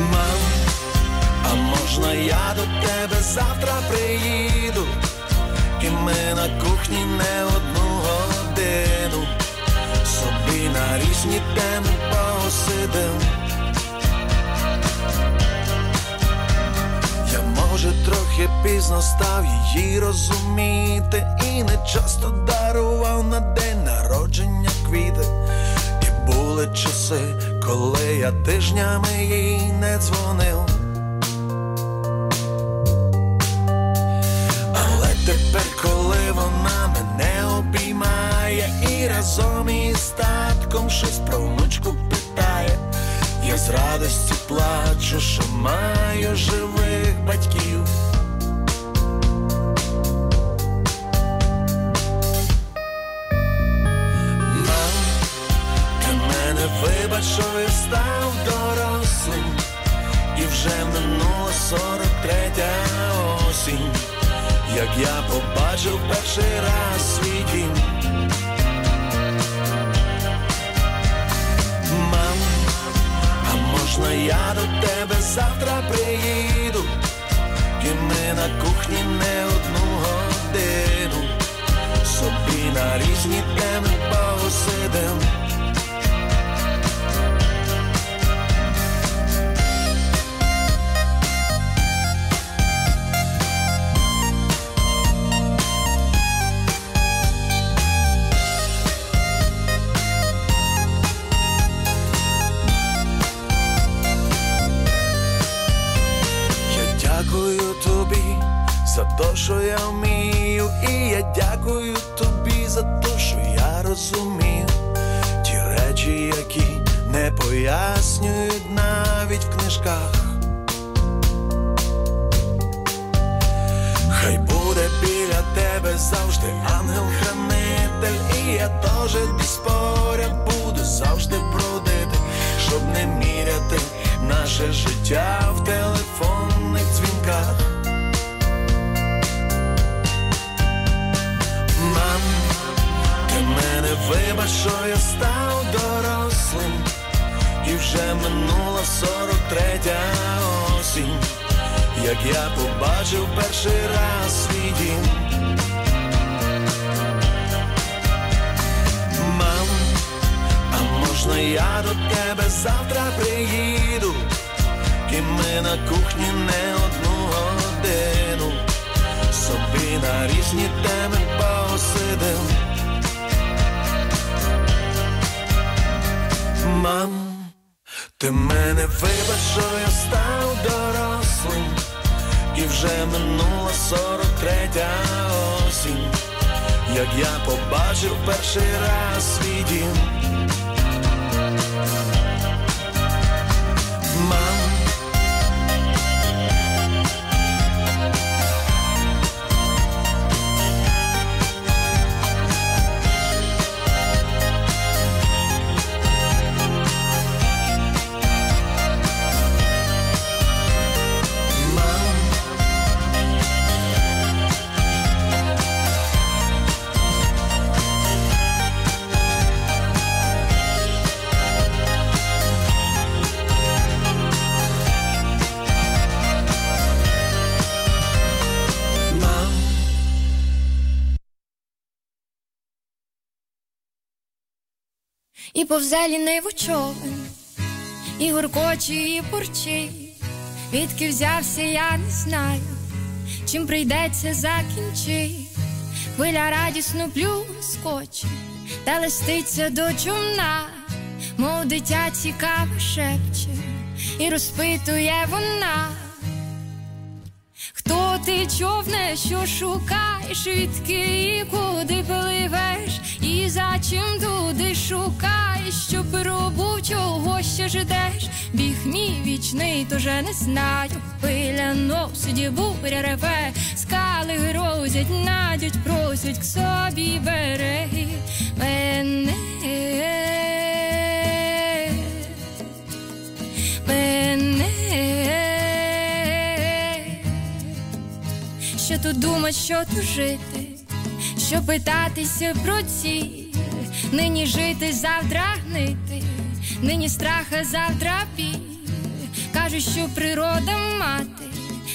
Мам, а можна я до тебе завтра приїду, і ми на кухні не одну годину собі на різні теми посидим. Я може трохи пізно став її розуміти, і не часто дарував на день народження квіти. І були часи, коли я тижнями їй не дзвонив. Разом із татком щось про внучку питає, я з радості плачу, що маю живих батьків. Вибач, що я став дорослим, і вже минула сорок третя осінь, як я побачив перший раз свій дім. Можна я до тебе завтра приїду, і ми на кухні не одну годину, собі на різні теми посидим. Дякую тобі за те, що я розумію, речі, які не пояснюють навіть в книжках. Хай буде біля тебе завжди ангел-хранитель, і я теж десь поряд буду завжди бродити, щоб не міряти наше життя в телефонних що я став дорослим, і вже минула сорок третя осінь, як я побачив перший раз свій дім. Мам, а можна я до тебе завтра приїду, і ми на кухні не одну годину собі на різні теми посидим. Мам, ти мене вибач, що я став дорослим, і вже минула сорок третя осінь, як я побачив перший раз свій дім. Повзе ліниву човен, і гуркоче, і бурчить. Відки взявся, я не знаю, чим прийдеться закінчить. Хвиля радісно плюскоче, та листиться до чумна, мов дитя цікаво шепче, і розпитує вона. Хто ти човне, що шукаєш, відки і куди пливеш, і за чим туди шукаєш, що пробув, чого ще ждеш, біг мій вічний, тоже не знаю. Пиля носить, буря реве, скали грозять, надять, просять к собі береги. Мене що тут думать, що тут жити, що питатися про ціль, нині жити, завтра гнити, нині страха, завтра біль. Кажуть, що природа мати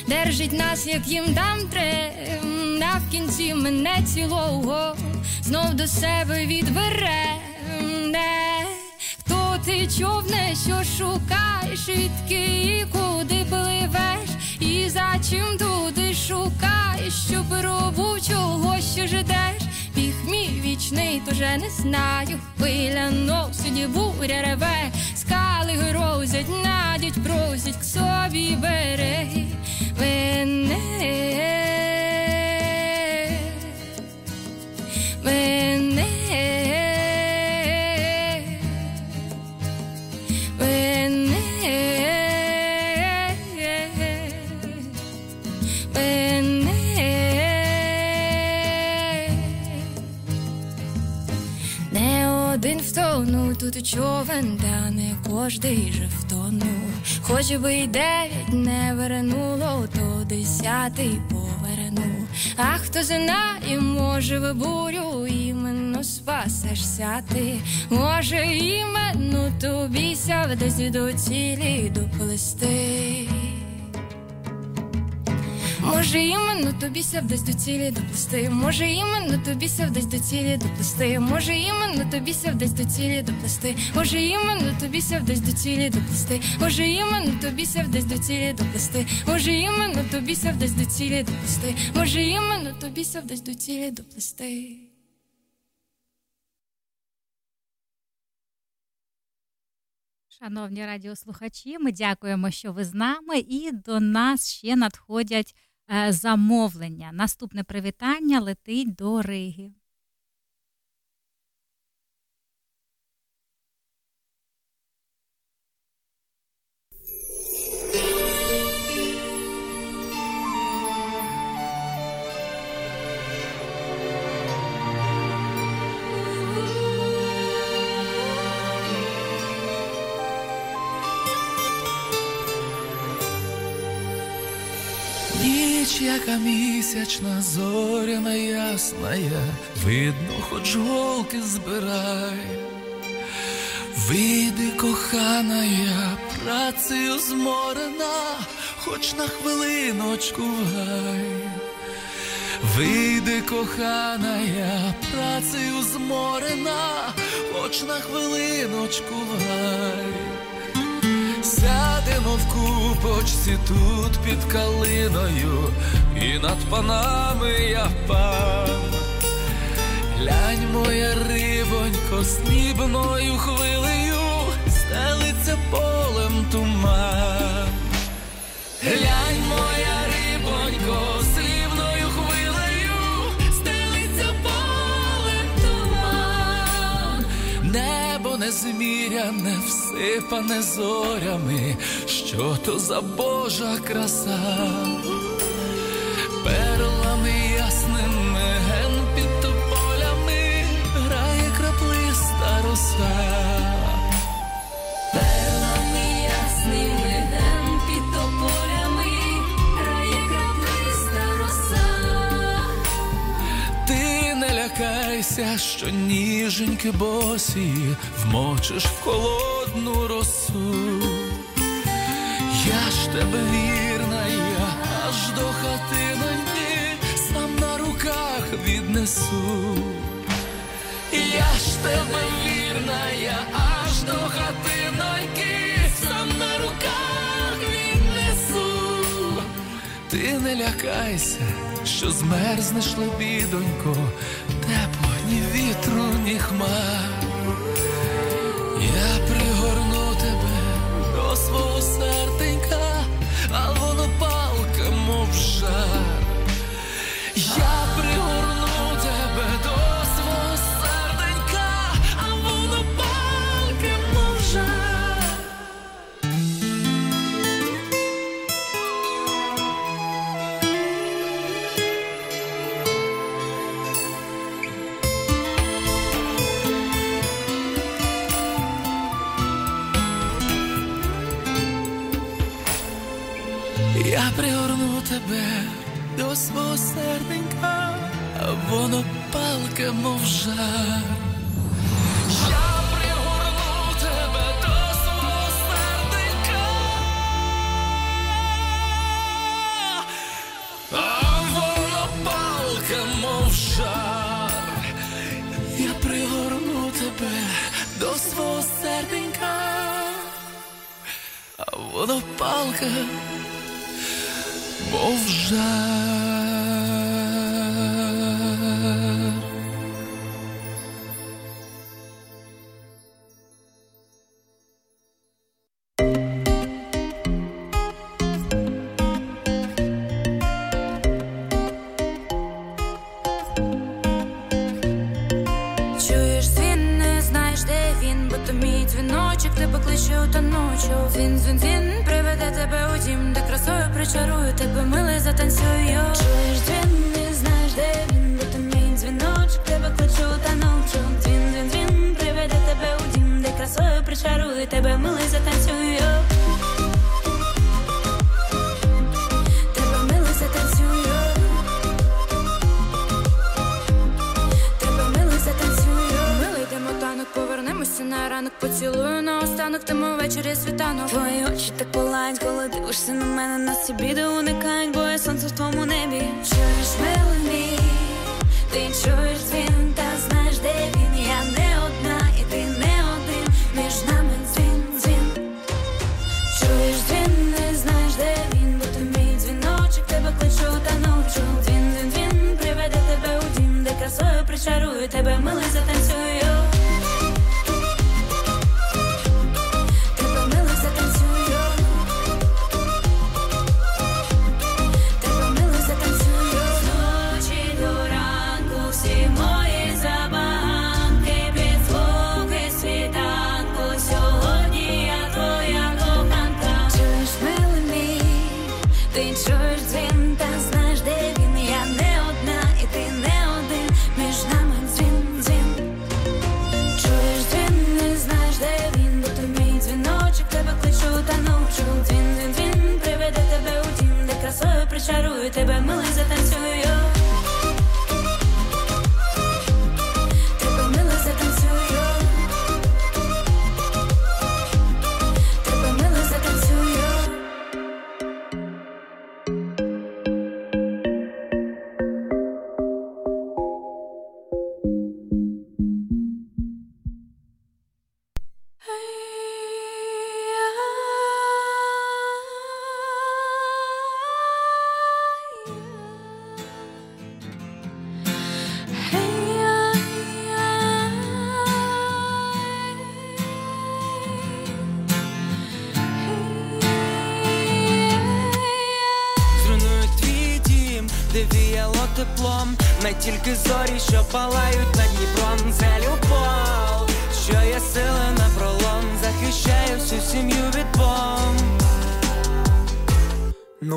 держить нас, як їм дам трем, а в кінці мене цілого знов до себе відбере. Не. Хто ти човне, що шукаєш, відки і куди пливеш, і за чим туди шукаєш, що пробув, чого ще ждеш, біг мій вічний, тоже не знаю. Хвиля носить, буря реве, скали грозять, надять, просять к собі береги мене. Тут човен, та не кожний же втонув. Хоч би й дев'ять не вернуло, то десятий поверну. А хто знає, може в бурю іменно спасешся ти, може іменно тобі ся десь до цілі доплести. Може, іменно тобі ся вдасть до цілі доплести. Може, іменно тобі ся вдасть до цілі доплести. Може, іменно тобі ся вдасть до цілі доплести. Може, іменно тобі ся вдасть до цілі доплести. Може, іменно тобі ся вдасть до цілі доплести. Може, іменно тобі ся вдасть до цілі доплести. Може, іменно тобі ся вдасть до цілі доплести. Шановні радіослухачі, ми дякуємо, що ви з нами, і до нас ще надходять замовлення. Наступне привітання летить до Риги. Ніч, яка місячна, зоряна ясна, видно, хоч голки збирай. Вийди, кохана, я працею зморена, хоч на хвилиночку гай. Вийди, кохана, я працею зморена, хоч на хвилиночку гай. Сядемо в купочці тут під калиною, і над панами я пан. Глянь, моя рибонько, снібною хвилею, стелиться полем туман. Глянь, моя рибонько, незміряне, всипане зорями, що то за Божа краса, перлами ясними ген під тополями грає краплиста роса. Лякайся, що ніженьки босі вмочиш в холодну росу. Я ж тебе вірна, я аж до хатиноньки сам на руках віднесу. Я ж тебе вірна, я аж до хатиноньки сам на руках віднесу. Ти не лякайся, що змерзнеш лебідонько, вітру, ні хмар. Я пригорну тебе до свого серденька, а воно палка, мов жар. Я тебе до свого серденька, а воно палка, мов жар. До свого серденька, воно палка, мов жар. Чуєш дзвін, не знаєш, де він, бо то мій дзвіночок тебе кличе у таночок. Дзвін, дзвін, дзвін, красою тебе, милий затанцюю. Чуєш дзвін, не знаєш, де він, бо то мій дзвіночок тебе кличу та таночок. Дзвін, дзвін, дзвін, приведе тебе у дім, де красою причарую тебе, милий затанцюю. На ранок, поцілую на останок, тому ввечері світанок. Твої очі так палають, коли дивишся на мене, нас ці біди уникають, бо я сонце в твоєму небі. Чуєш, милий ти чуєш дзвін, та знаєш, де він.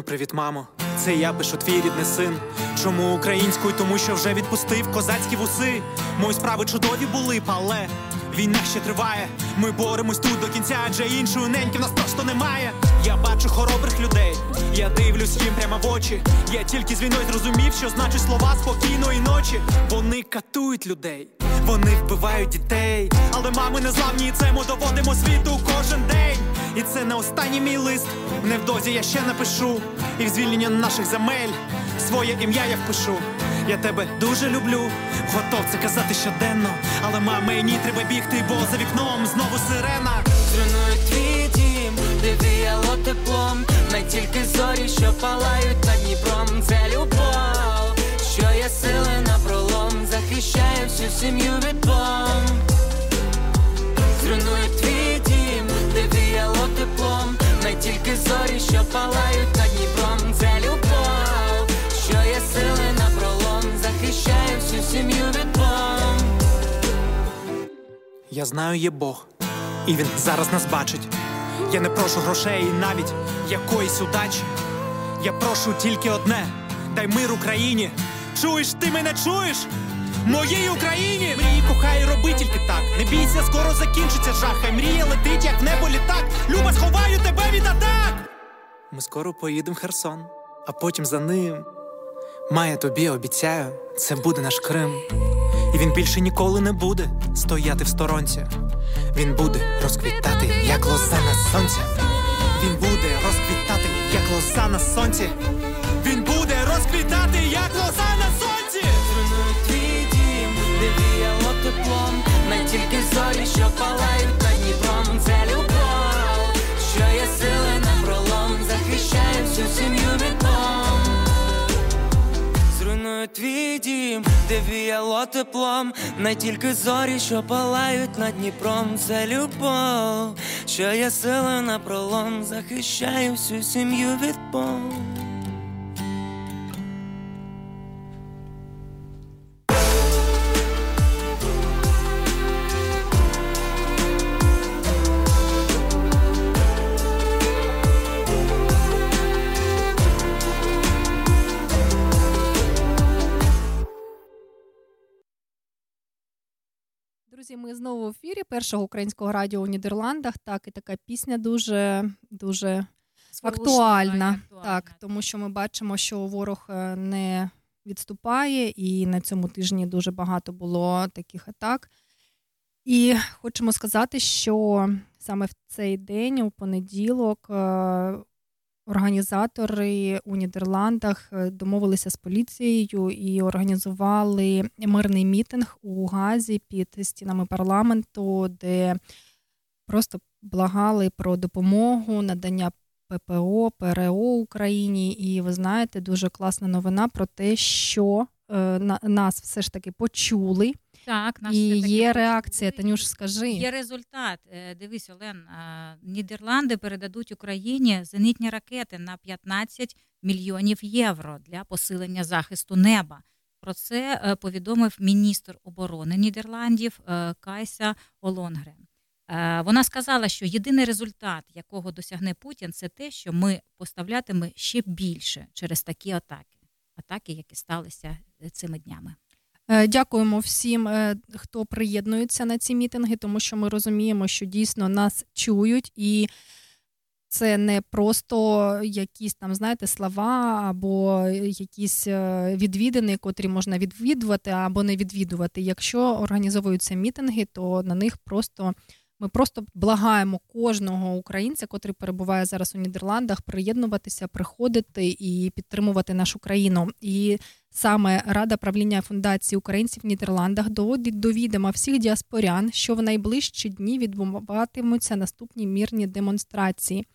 Привіт, мамо. Це я пишу твій рідний син. Чому українською? Тому що вже відпустив козацькі вуси. Мої справи чудові були, але війна ще триває. Ми боремось тут до кінця, адже іншої неньки в нас просто немає. Я бачу хоробрих людей, я дивлюсь їм прямо в очі. Я тільки з війною зрозумів, що значить слова спокійної ночі. Вони катують людей, вони вбивають дітей. Але мами не зламні, і це ми доводимо світу кожен день. І це не останній мій лист. Невдовзі я ще напишу. І в звільнення наших земель своє ім'я я впишу. Я тебе дуже люблю, готов це казати щоденно. Але мамі треба бігти, бо за вікном знову сирена. Зруйную твій дім, де віяло теплом, не тільки зорі, що палають над Дніпром, це любов, що є сили на пролом, захищає всю сім'ю від бомб. Що палають над Дніпром, це любов, що є сили на пролом, захищає всю сім'ю від бомб. Я знаю, є Бог, і він зараз нас бачить. Я не прошу грошей і навіть якоїсь удачі. Я прошу тільки одне: дай мир Україні. Чуєш, ти мене чуєш? Моїй Україні! Мрії, кохай, роби тільки так. Не бійся, скоро закінчиться жах. Хай мрія летить, як в небо літак. Люба, сховаю тебе від атак. Ми скоро поїдемо в Херсон, а потім за ним. Має тобі обіцяю, це буде наш Крим. І він більше ніколи не буде стояти в сторонці. Він буде розквітати, як лоза на сонці. Він буде розквітати, як лоза на сонці. Він буде розквітати, як лоза на сонці. Твій дім, де віяло теплом, не тільки зорі, що палають над Дніпром, всю сім'ю від бомб. Зруйную твій дім, де віяло теплом, не тільки зорі, що палають над Дніпром, це любов, що є сила на пролом, захищаю всю сім'ю від бомб. Ми знову в ефірі першого українського радіо у Нідерландах. Так, і така пісня дуже дуже актуальна. актуальна. Так, тому що ми бачимо, що ворог е, не відступає, і на цьому тижні дуже багато було таких атак. І хочемо сказати, що саме в цей день, у понеділок, е, організатори у Нідерландах е, домовилися з поліцією і організували мирний мітинг у Газі під стінами парламенту, де просто благали про допомогу, надання ППО, ПРО Україні. І ви знаєте, дуже класна новина про те, що е, на- нас все ж таки почули. Так, нас і все-таки є реакція. Танюш, скажи. Є результат. Е, Дивись, Олен, Нідерланди передадуть Україні зенітні ракети на 15 мільйонів євро для посилення захисту неба. Про це е, повідомив міністр оборони Нідерландів е, Кайса Олонгрен. Вона сказала, що єдиний результат, якого досягне Путін, це те, що ми поставлятиме ще більше через такі атаки, атаки, які сталися цими днями. Е, Дякуємо всім, е, хто приєднується на ці мітинги, тому що ми розуміємо, що дійсно нас чують, і це не просто якісь там, знаєте, слова або якісь е, відвідини, котрі можна відвідувати або не відвідувати. Якщо організовуються мітинги, то на них просто ми просто благаємо кожного українця, котрий перебуває зараз у Нідерландах, приєднуватися, приходити і підтримувати нашу країну. І саме Рада правління фундації українців в Нідерландах доводить до відома всіх діаспорян, що в найближчі дні відбуватимуться наступні мірні демонстрації.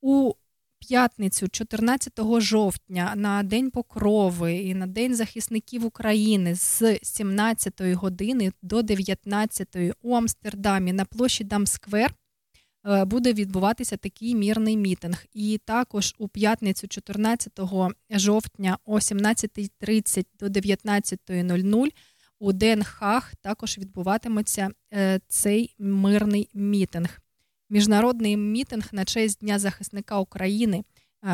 У п'ятницю, 14 жовтня, на День Покрови і на День захисників України з 17 години до 19 у Амстердамі на площі Дамсквер буде відбуватися такий мірний мітинг. І також у п'ятницю, 14 жовтня, о 17.30 до 19.00 у Haag також відбуватиметься е, цей мирний мітинг міжнародний мітинг на честь Дня захисника України.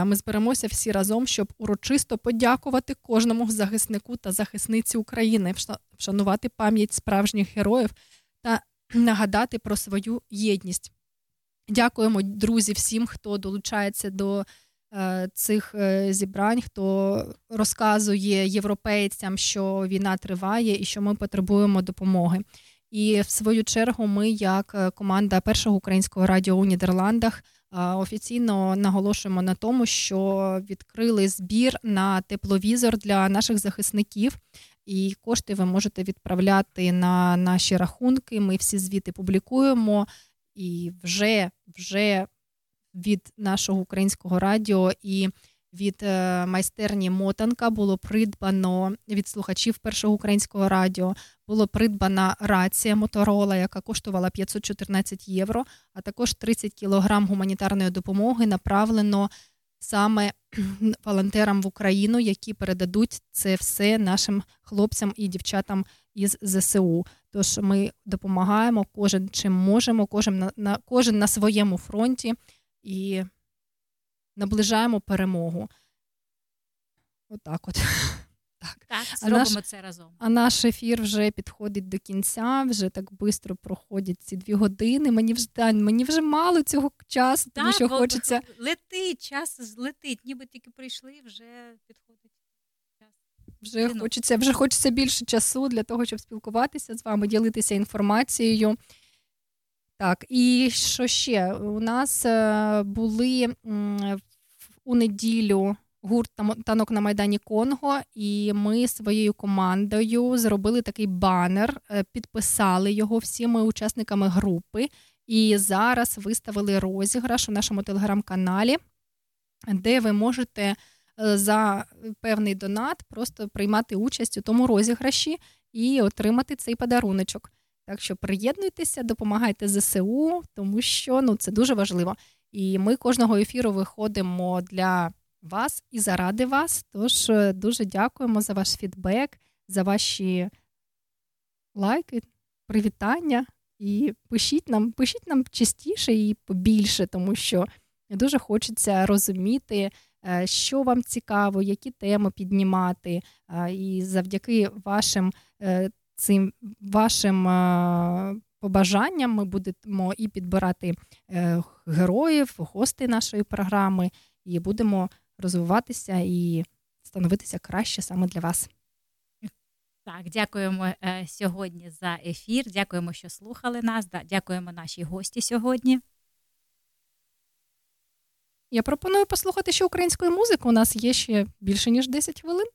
Ми зберемося всі разом, щоб урочисто подякувати кожному захиснику та захисниці України, вшанувати пам'ять справжніх героїв та нагадати про свою єдність. Дякуємо, друзі, всім, хто долучається до е, цих е, зібрань, хто розказує європейцям, що війна триває і що ми потребуємо допомоги. І в свою чергу, ми, як е, команда першого українського радіо у Нідерландах, офіційно наголошуємо на тому, що відкрили збір на тепловізор для наших захисників. І кошти ви можете відправляти на наші рахунки. Ми всі звіти публікуємо. І вже вже від нашого українського радіо і від е, майстерні Мотанка було придбано від слухачів першого українського радіо. Було придбана рація Моторола, яка коштувала 514 євро. А також 30 кілограм гуманітарної допомоги направлено саме волонтерам в Україну, які передадуть це все нашим хлопцям і дівчатам із ЗСУ. Тож ми допомагаємо кожен чим можемо, кожен на, на кожен на своєму фронті і наближаємо перемогу. Отак от. Так, так зробимо а наш, це разом. А наш ефір вже підходить до кінця, вже так швидко проходять ці дві години. Мені вже мені вже мало цього часу, тому що хочеться. Летить, час летить, ніби тільки прийшли, вже підходить. Вже хочеться вже хочеться більше часу для того, щоб спілкуватися з вами, ділитися інформацією. Так, і що ще? У нас е, були у неділю гурт танок на Майдані Конго, і ми своєю командою зробили такий банер, е, підписали його всіми учасниками групи. І зараз виставили розіграш у нашому телеграм-каналі, де ви можете за певний донат просто приймати участь у тому розіграші і отримати цей подаруночок. Так що приєднуйтеся, допомагайте ЗСУ, тому що ну це дуже важливо. І ми кожного ефіру виходимо для вас і заради вас. Тож е, дуже дякуємо за ваш фідбек, за ваші лайки, привітання. І пишіть нам, пишіть нам частіше і побільше, тому що дуже хочеться розуміти, е, що вам цікаво, які теми піднімати. І завдяки вашим е, цим вашим побажанням ми будемо і підбирати героїв, гостей нашої програми, і будемо розвиватися і становитися краще саме для вас. Так, дякуємо е, сьогодні за ефір. Дякуємо, що слухали нас. Дякуємо нашій гості сьогодні. Я пропоную послухати ще української музики. У нас є ще більше ніж 10 хвилин.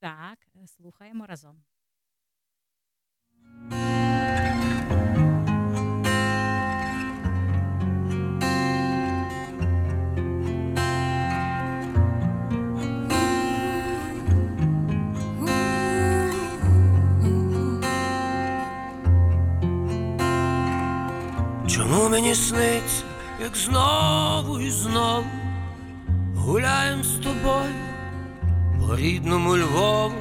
Так, слухаємо разом. Чому мені сниться, як знову і знову гуляєм з тобою по рідному Львову,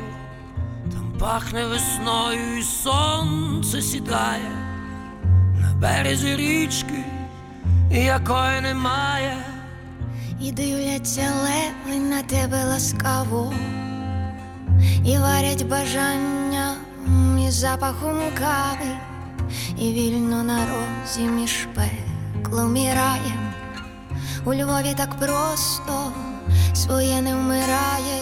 там пахне весною, і сонце сідає на березі річки, якої немає. І дивляться леви на тебе ласкаво, і варять бажання і запахом кави і вільно на розі між пеклом і раєм У Львові так просто своє не вмирає.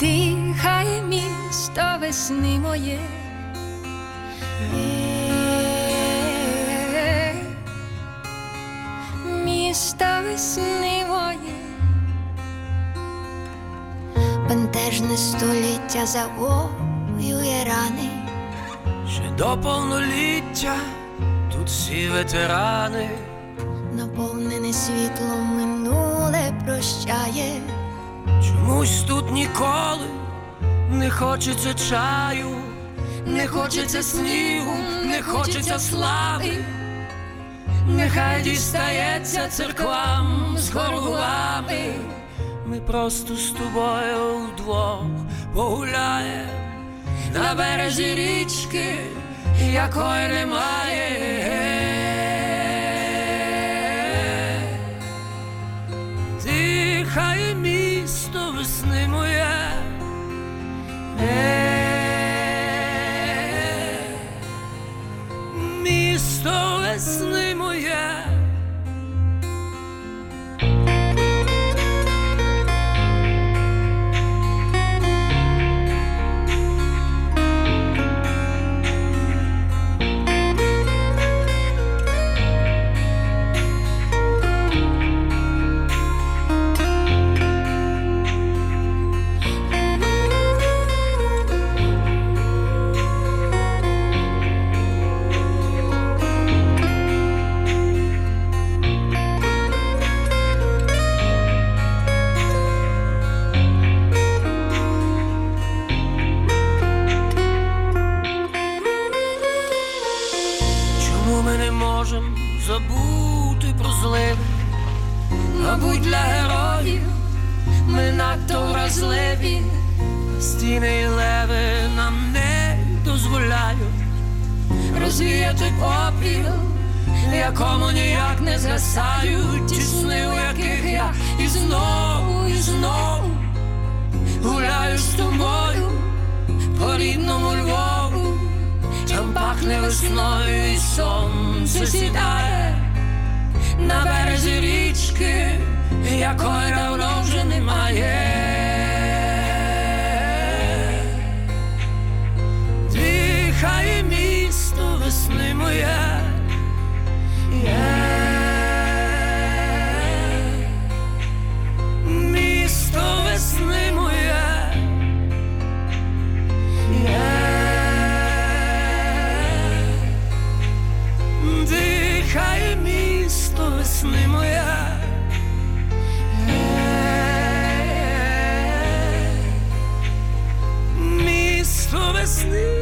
Дихає місто весни моє. Місто весни моє. Бентежне століття завоює рани. Ще до повноліття тут всі ветерани. Наповнене світлом минуле прощає. Чомусь тут ніколи не хочеться чаю, не хочеться снігу, не хочеться слави. Нехай дістається церквам з горгулами. Ми просто з тобою вдвох погуляєм на березі річки, якої немає. Дихає місто весни моє. Стіни і леви нам не дозволяють розвіяти попіл, якому ніяк не згасають ті сни, у яких я і знову, і знову гуляю з тобою по рідному Львову. Там пахне весною і сонце сідає на березі річки, якої давно вже немає. Дихає місто весни моє. Є. Місто весни моє. Є. Дихає місто весни моя. Місто весни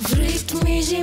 в ритмі зі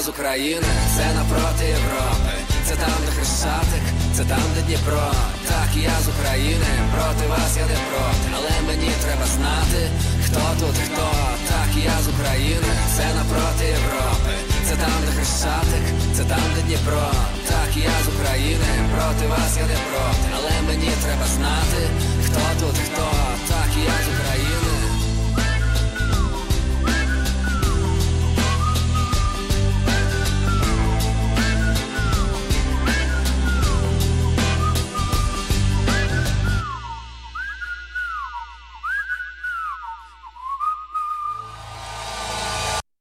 Так, я